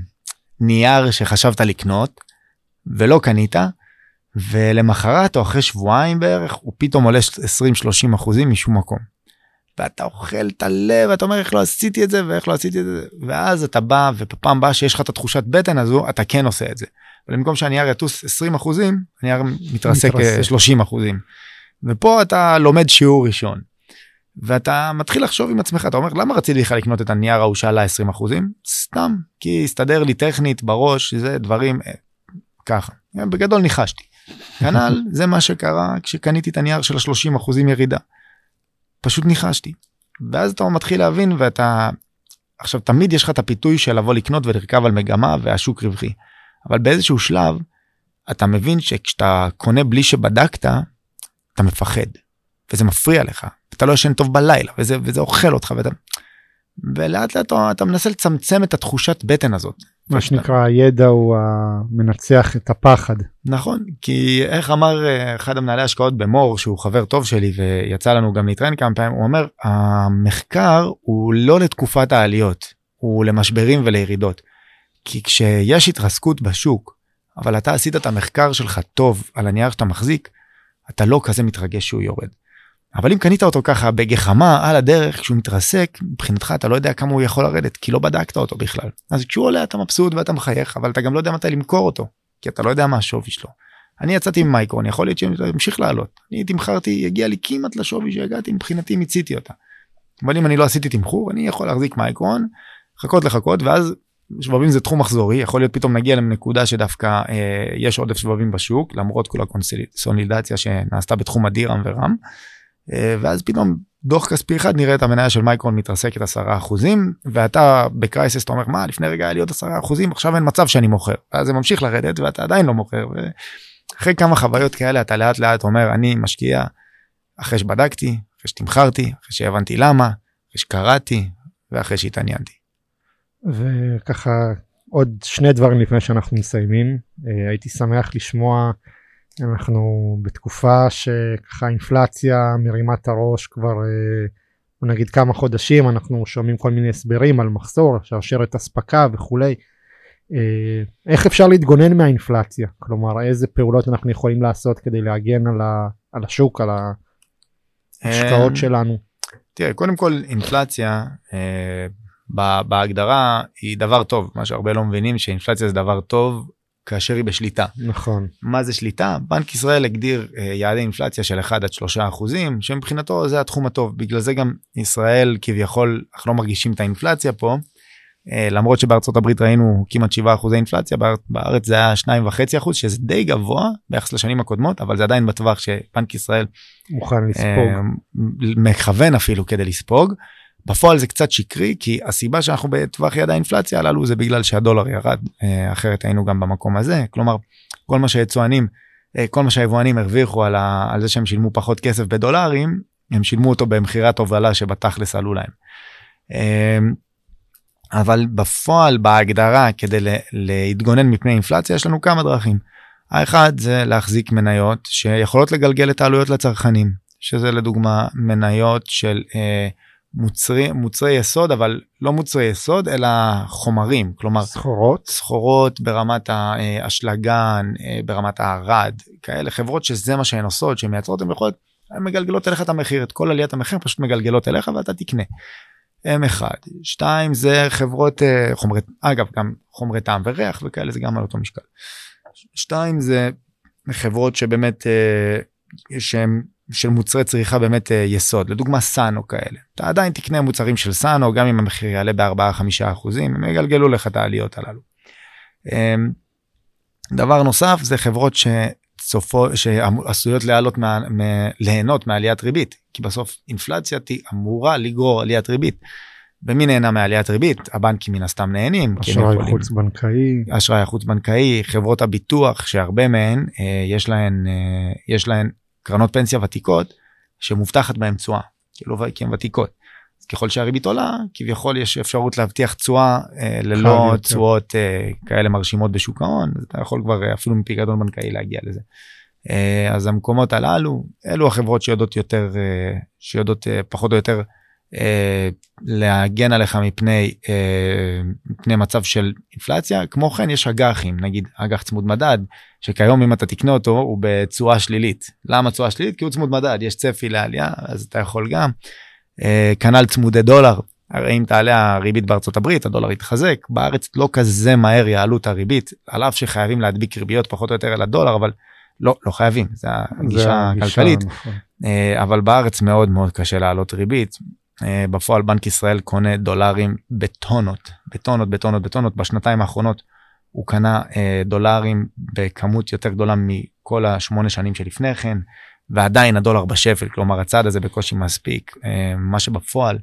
Speaker 3: נייר שחשבת לקנות ולא קנית, ולמחרת או אחרי שבועיים בערך הוא פתאום עולה 20-30 אחוזים משום מקום. ואתה אוכל את הלב ואתה אומר איך לא עשיתי את זה ואיך לא עשיתי את זה ואז אתה בא ובפעם הבאה שיש לך את התחושת בטן הזו אתה כן עושה את זה. ובמקום שהנייר יטוס 20 אחוזים הנייר מתרסק
Speaker 2: מתרסק.
Speaker 3: 30 אחוזים. ופה אתה לומד שיעור ראשון. ואתה מתחיל לחשוב עם עצמך אתה אומר למה רציתי לך לקנות את הנייר ההוא שעלה 20 אחוזים סתם כי הסתדר לי טכנית בראש זה דברים אה, ככה בגדול ניחשתי. כנ"ל זה מה שקרה כשקניתי את הנייר של ה-30 אחוזים ירידה. פשוט ניחשתי. ואז אתה מתחיל להבין ואתה עכשיו תמיד יש לך את הפיתוי של לבוא לקנות ולרכב על מגמה והשוק רווחי. אבל באיזשהו שלב אתה מבין שכשאתה קונה בלי שבדקת אתה מפחד וזה מפריע לך אתה לא ישן טוב בלילה וזה וזה אוכל אותך ואתה. ולאט לאט אתה, אתה מנסה לצמצם את התחושת בטן הזאת.
Speaker 2: מה שנקרא הידע הוא המנצח את הפחד.
Speaker 3: נכון כי איך אמר אה, אחד המנהלי השקעות במור שהוא חבר טוב שלי ויצא לנו גם להתראיין כמה פעמים הוא אומר המחקר הוא לא לתקופת העליות הוא למשברים ולירידות. כי כשיש התרסקות בשוק אבל אתה עשית את המחקר שלך טוב על הנייר שאתה מחזיק אתה לא כזה מתרגש שהוא יורד. אבל אם קנית אותו ככה בגחמה על הדרך כשהוא מתרסק מבחינתך אתה לא יודע כמה הוא יכול לרדת כי לא בדקת אותו בכלל אז כשהוא עולה אתה מבסוט ואתה מחייך אבל אתה גם לא יודע מתי למכור אותו כי אתה לא יודע מה השווי שלו. אני יצאתי עם מייקרון יכול להיות שימשיך לעלות אני תמכרתי הגיע לי כמעט לשווי שהגעתי מבחינתי מיציתי אותה. אבל אם אני לא עשיתי תמחור אני יכול להחזיק מייקרון לחכות לחכות ואז שבבים זה תחום מחזורי יכול להיות פתאום נגיע לנקודה שדווקא אה, יש עודף שבבים בשוק למרות כל הקונסולידציה שנעשתה בתחום ה DRAM ו RAM. אה, ואז פתאום דוח כספי אחד נראה את המניה של מייקרון מתרסקת 10 אחוזים ואתה ב crisis אתה אומר מה לפני רגע היה לי עוד 10 אחוזים עכשיו אין מצב שאני מוכר אז זה ממשיך לרדת ואתה עדיין לא מוכר. אחרי כמה חוויות כאלה אתה לאט לאט אומר אני משקיע אחרי שבדקתי אחרי שתמכרתי אחרי שהבנתי למה אחרי שקראתי ואחרי שהתעניינתי.
Speaker 2: וככה עוד שני דברים לפני שאנחנו מסיימים אה, הייתי שמח לשמוע אנחנו בתקופה שככה אינפלציה מרימה את הראש כבר אה, נגיד כמה חודשים אנחנו שומעים כל מיני הסברים על מחסור שרשרת אספקה וכולי. אה, איך אפשר להתגונן מהאינפלציה כלומר איזה פעולות אנחנו יכולים לעשות כדי להגן על, ה, על השוק על ההשקעות שלנו.
Speaker 3: תראה קודם כל אינפלציה אה, בהגדרה היא דבר טוב מה שהרבה לא מבינים שאינפלציה זה דבר טוב כאשר היא בשליטה.
Speaker 2: נכון.
Speaker 3: מה זה שליטה? בנק ישראל הגדיר אה, יעדי אינפלציה של 1 עד 3 אחוזים שמבחינתו זה התחום הטוב בגלל זה גם ישראל כביכול אנחנו לא מרגישים את האינפלציה פה. אה, למרות שבארצות הברית ראינו כמעט 7 אחוזי אינפלציה בארץ זה היה 2.5 אחוז שזה די גבוה ביחס לשנים הקודמות אבל זה עדיין בטווח שבנק ישראל
Speaker 2: מוכן לספוג
Speaker 3: מכוון אפילו כדי לספוג. בפועל זה קצת שקרי כי הסיבה שאנחנו בטווח יד האינפלציה הללו זה בגלל שהדולר ירד אחרת היינו גם במקום הזה כלומר כל מה שהיצואנים כל מה שהיבואנים הרוויחו על, ה, על זה שהם שילמו פחות כסף בדולרים הם שילמו אותו במכירת הובלה שבתכלס עלו להם. אבל בפועל בהגדרה כדי להתגונן מפני אינפלציה יש לנו כמה דרכים. האחד זה להחזיק מניות שיכולות לגלגל את העלויות לצרכנים שזה לדוגמה מניות של אה, מוצרי מוצרי יסוד אבל לא מוצרי יסוד אלא חומרים כלומר
Speaker 2: סחורות
Speaker 3: סחורות ברמת האשלגן ברמת הערד כאלה חברות שזה מה שהן עושות שהן מייצרות הן יכולות מגלגלות אליך את המחיר את כל עליית המחיר פשוט מגלגלות אליך ואתה תקנה. M1 שתיים זה חברות חומרי אגב גם חומרי טעם וריח וכאלה זה גם על אותו משקל. שתיים זה חברות שבאמת שהם של מוצרי צריכה באמת יסוד. לדוגמה סאנו כאלה. אתה עדיין תקנה מוצרים של סאנו גם אם המחיר יעלה ב-4-5 אחוזים הם יגלגלו לך את העליות הללו. דבר נוסף זה חברות שצופו שעשויות לעלות מה, מה, ליהנות מעליית ריבית כי בסוף אינפלציה אמורה לגרור עליית ריבית. ומי נהנה מעליית ריבית? הבנקים מן הסתם נהנים
Speaker 2: אשראי חוץ בנקאי
Speaker 3: אשראי חוץ בנקאי חברות הביטוח שהרבה מהן יש להן יש להן קרנות פנסיה ותיקות שמובטחת בהם תשואה כאילו כי הן ותיקות. ככל שהריבית עולה, כביכול יש אפשרות להבטיח תשואה אה, ללא תשואות אה, כאלה מרשימות בשוק ההון, אתה יכול כבר אה, אפילו מפיקדון בנקאי להגיע לזה. אה, אז המקומות הללו, אלו החברות שיודעות יותר, אה, שיודעות אה, פחות או יותר אה, להגן עליך מפני, אה, מפני מצב של אינפלציה. כמו כן יש אג"חים, נגיד אג"ח צמוד מדד, שכיום אם אתה תקנה אותו הוא בתשואה שלילית. למה תשואה שלילית? כי הוא צמוד מדד, יש צפי לעלייה, אז אתה יכול גם. אה, כנ"ל צמודי דולר, הרי אם תעלה הריבית בארצות הברית הדולר יתחזק בארץ לא כזה מהר יעלו את הריבית על אף שחייבים להדביק ריביות פחות או יותר על הדולר אבל לא לא חייבים זה הגישה הכלכלית נכון. אבל בארץ מאוד מאוד קשה להעלות ריבית אה, בפועל בנק ישראל קונה דולרים בטונות, בטונות, בטונות, בטונות. בשנתיים האחרונות הוא קנה אה, דולרים בכמות יותר גדולה מכל השמונה שנים שלפני כן, ועדיין הדולר בשפל, כלומר הצעד הזה בקושי מספיק. אה, מה שבפועל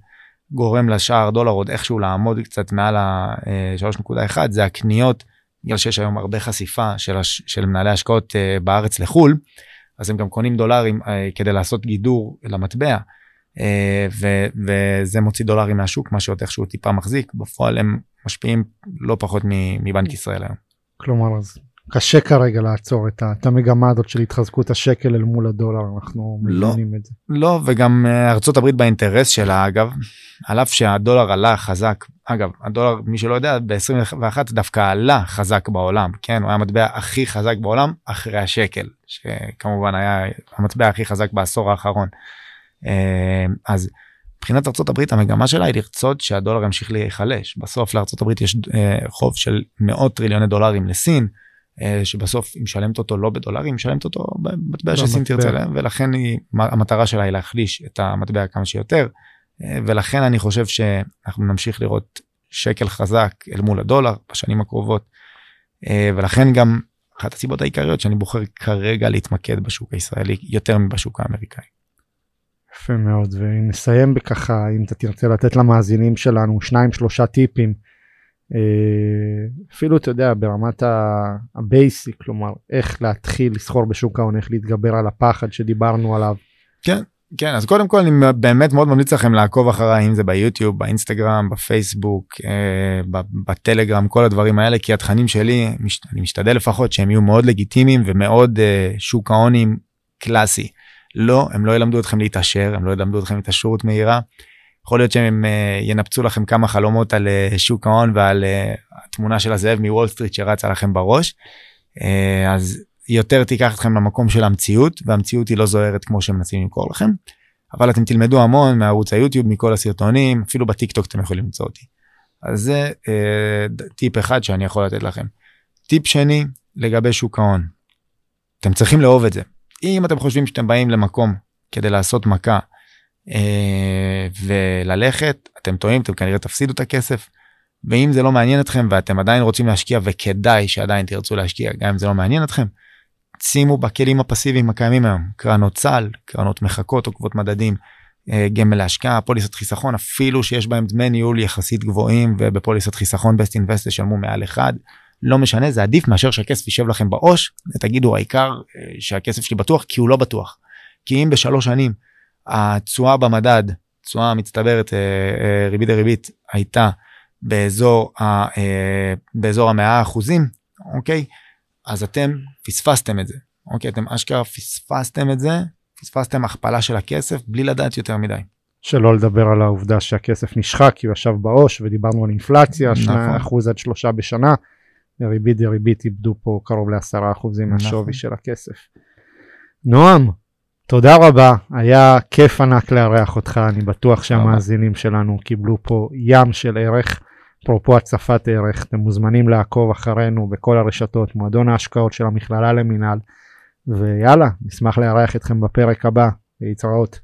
Speaker 3: גורם לשער דולר עוד איכשהו לעמוד קצת מעל ה-3.1 זה הקניות, בגלל שיש היום הרבה חשיפה של, הש... של מנהלי השקעות בארץ לחו"ל, אז הם גם קונים דולרים כדי לעשות גידור למטבע. אה, ו, וזה מוציא דולרים מהשוק מה שעוד איכשהו טיפה מחזיק בפועל הם משפיעים לא פחות מבנק ישראל היום.
Speaker 2: כלומר אז קשה כרגע לעצור את, את המגמה הזאת של התחזקות השקל אל מול הדולר אנחנו
Speaker 3: לא, מבינים את זה. לא וגם אה, ארצות הברית באינטרס שלה אגב על אף שהדולר עלה חזק אגב הדולר מי שלא יודע ב-21 דווקא עלה חזק בעולם כן הוא היה המטבע הכי חזק בעולם אחרי השקל שכמובן היה המטבע הכי חזק בעשור האחרון. אה, אז מבחינת ארה"ב המגמה שלה היא לרצות שהדולר ימשיך להיחלש. בסוף לארה"ב יש אה, חוב של מאות טריליוני דולרים לסין אה, שבסוף היא משלמת אותו לא בדולרים היא משלמת אותו במטבע שסין תרצה להם ולכן היא המטרה שלה היא להחליש את המטבע כמה שיותר. ולכן אני חושב שאנחנו נמשיך לראות שקל חזק אל מול הדולר בשנים הקרובות. ולכן גם אחת הסיבות העיקריות שאני בוחר כרגע להתמקד בשוק הישראלי יותר מבשוק האמריקאי.
Speaker 2: יפה מאוד ונסיים בככה אם אתה תרצה לתת למאזינים שלנו שניים שלושה טיפים אה, אפילו אתה יודע ברמת ה basic כלומר איך להתחיל לסחור בשוק ההון איך להתגבר על הפחד שדיברנו עליו.
Speaker 3: כן כן אז קודם כל אני באמת מאוד ממליץ לכם לעקוב אחריי אם זה ביוטיוב באינסטגרם בפייסבוק אה, בטלגרם כל הדברים האלה כי התכנים שלי אני משתדל לפחות שהם יהיו מאוד לגיטימיים ומאוד אה, שוק ההונים קלאסי. לא, הם לא ילמדו אתכם להתעשר, הם לא ילמדו אתכם התעשרות מהירה. יכול להיות שהם אה, ינפצו לכם כמה חלומות על אה, שוק ההון ועל אה, התמונה של הזאב מוול סטריט שרצה לכם בראש. אז יותר תיקח אתכם למקום של המציאות והמציאות היא לא זוהרת כמו שמנסים למכור לכם. אבל אתם תלמדו המון מערוץ היוטיוב מכל הסרטונים אפילו בטיק טוק אתם יכולים למצוא אותי. אז זה uh, טיפ אחד שאני יכול לתת לכם. טיפ שני לגבי שוק ההון. אתם צריכים לאהוב את זה. אם אתם חושבים שאתם באים למקום כדי לעשות מכה אה, וללכת, אתם טועים, אתם כנראה תפסידו את הכסף. ואם זה לא מעניין אתכם ואתם עדיין רוצים להשקיע וכדאי שעדיין תרצו להשקיע גם אם זה לא מעניין אתכם, שימו בכלים הפסיביים הקיימים היום, קרנות סל, קרנות מחכות, עוקבות מדדים, אה, גמל להשקעה, פוליסת חיסכון, אפילו שיש בהם דמי ניהול יחסית גבוהים ובפוליסת חיסכון בסט אינבסט תשלמו מעל אחד. לא משנה זה עדיף מאשר שהכסף יישב לכם בעו"ש ותגידו העיקר אה, שהכסף שלי בטוח כי הוא לא בטוח. כי אם בשלוש שנים התשואה במדד תשואה המצטברת אה, אה, ריבית דריבית הייתה באזור ה, באזור המאה אחוזים אוקיי אז אתם פספסתם את זה אוקיי אתם אשכרה פספסתם את זה פספסתם הכפלה של הכסף בלי לדעת יותר מדי.
Speaker 2: שלא לדבר על העובדה שהכסף נשחק כי הוא ישב בעו"ש ודיברנו על אינפלציה, נכון. 2% עד 3 בשנה, ריבית דריבית איבדו פה קרוב לעשרה אחוזים נכון. מהשווי של הכסף. נועם, תודה רבה, היה כיף ענק לארח אותך, אני בטוח שהמאזינים שלנו קיבלו פה ים של ערך. אפרופו הצפת ערך, אתם מוזמנים לעקוב אחרינו בכל הרשתות, מועדון ההשקעות של המכללה למינהל, ויאללה, נשמח לארח אתכם בפרק הבא, להתראות.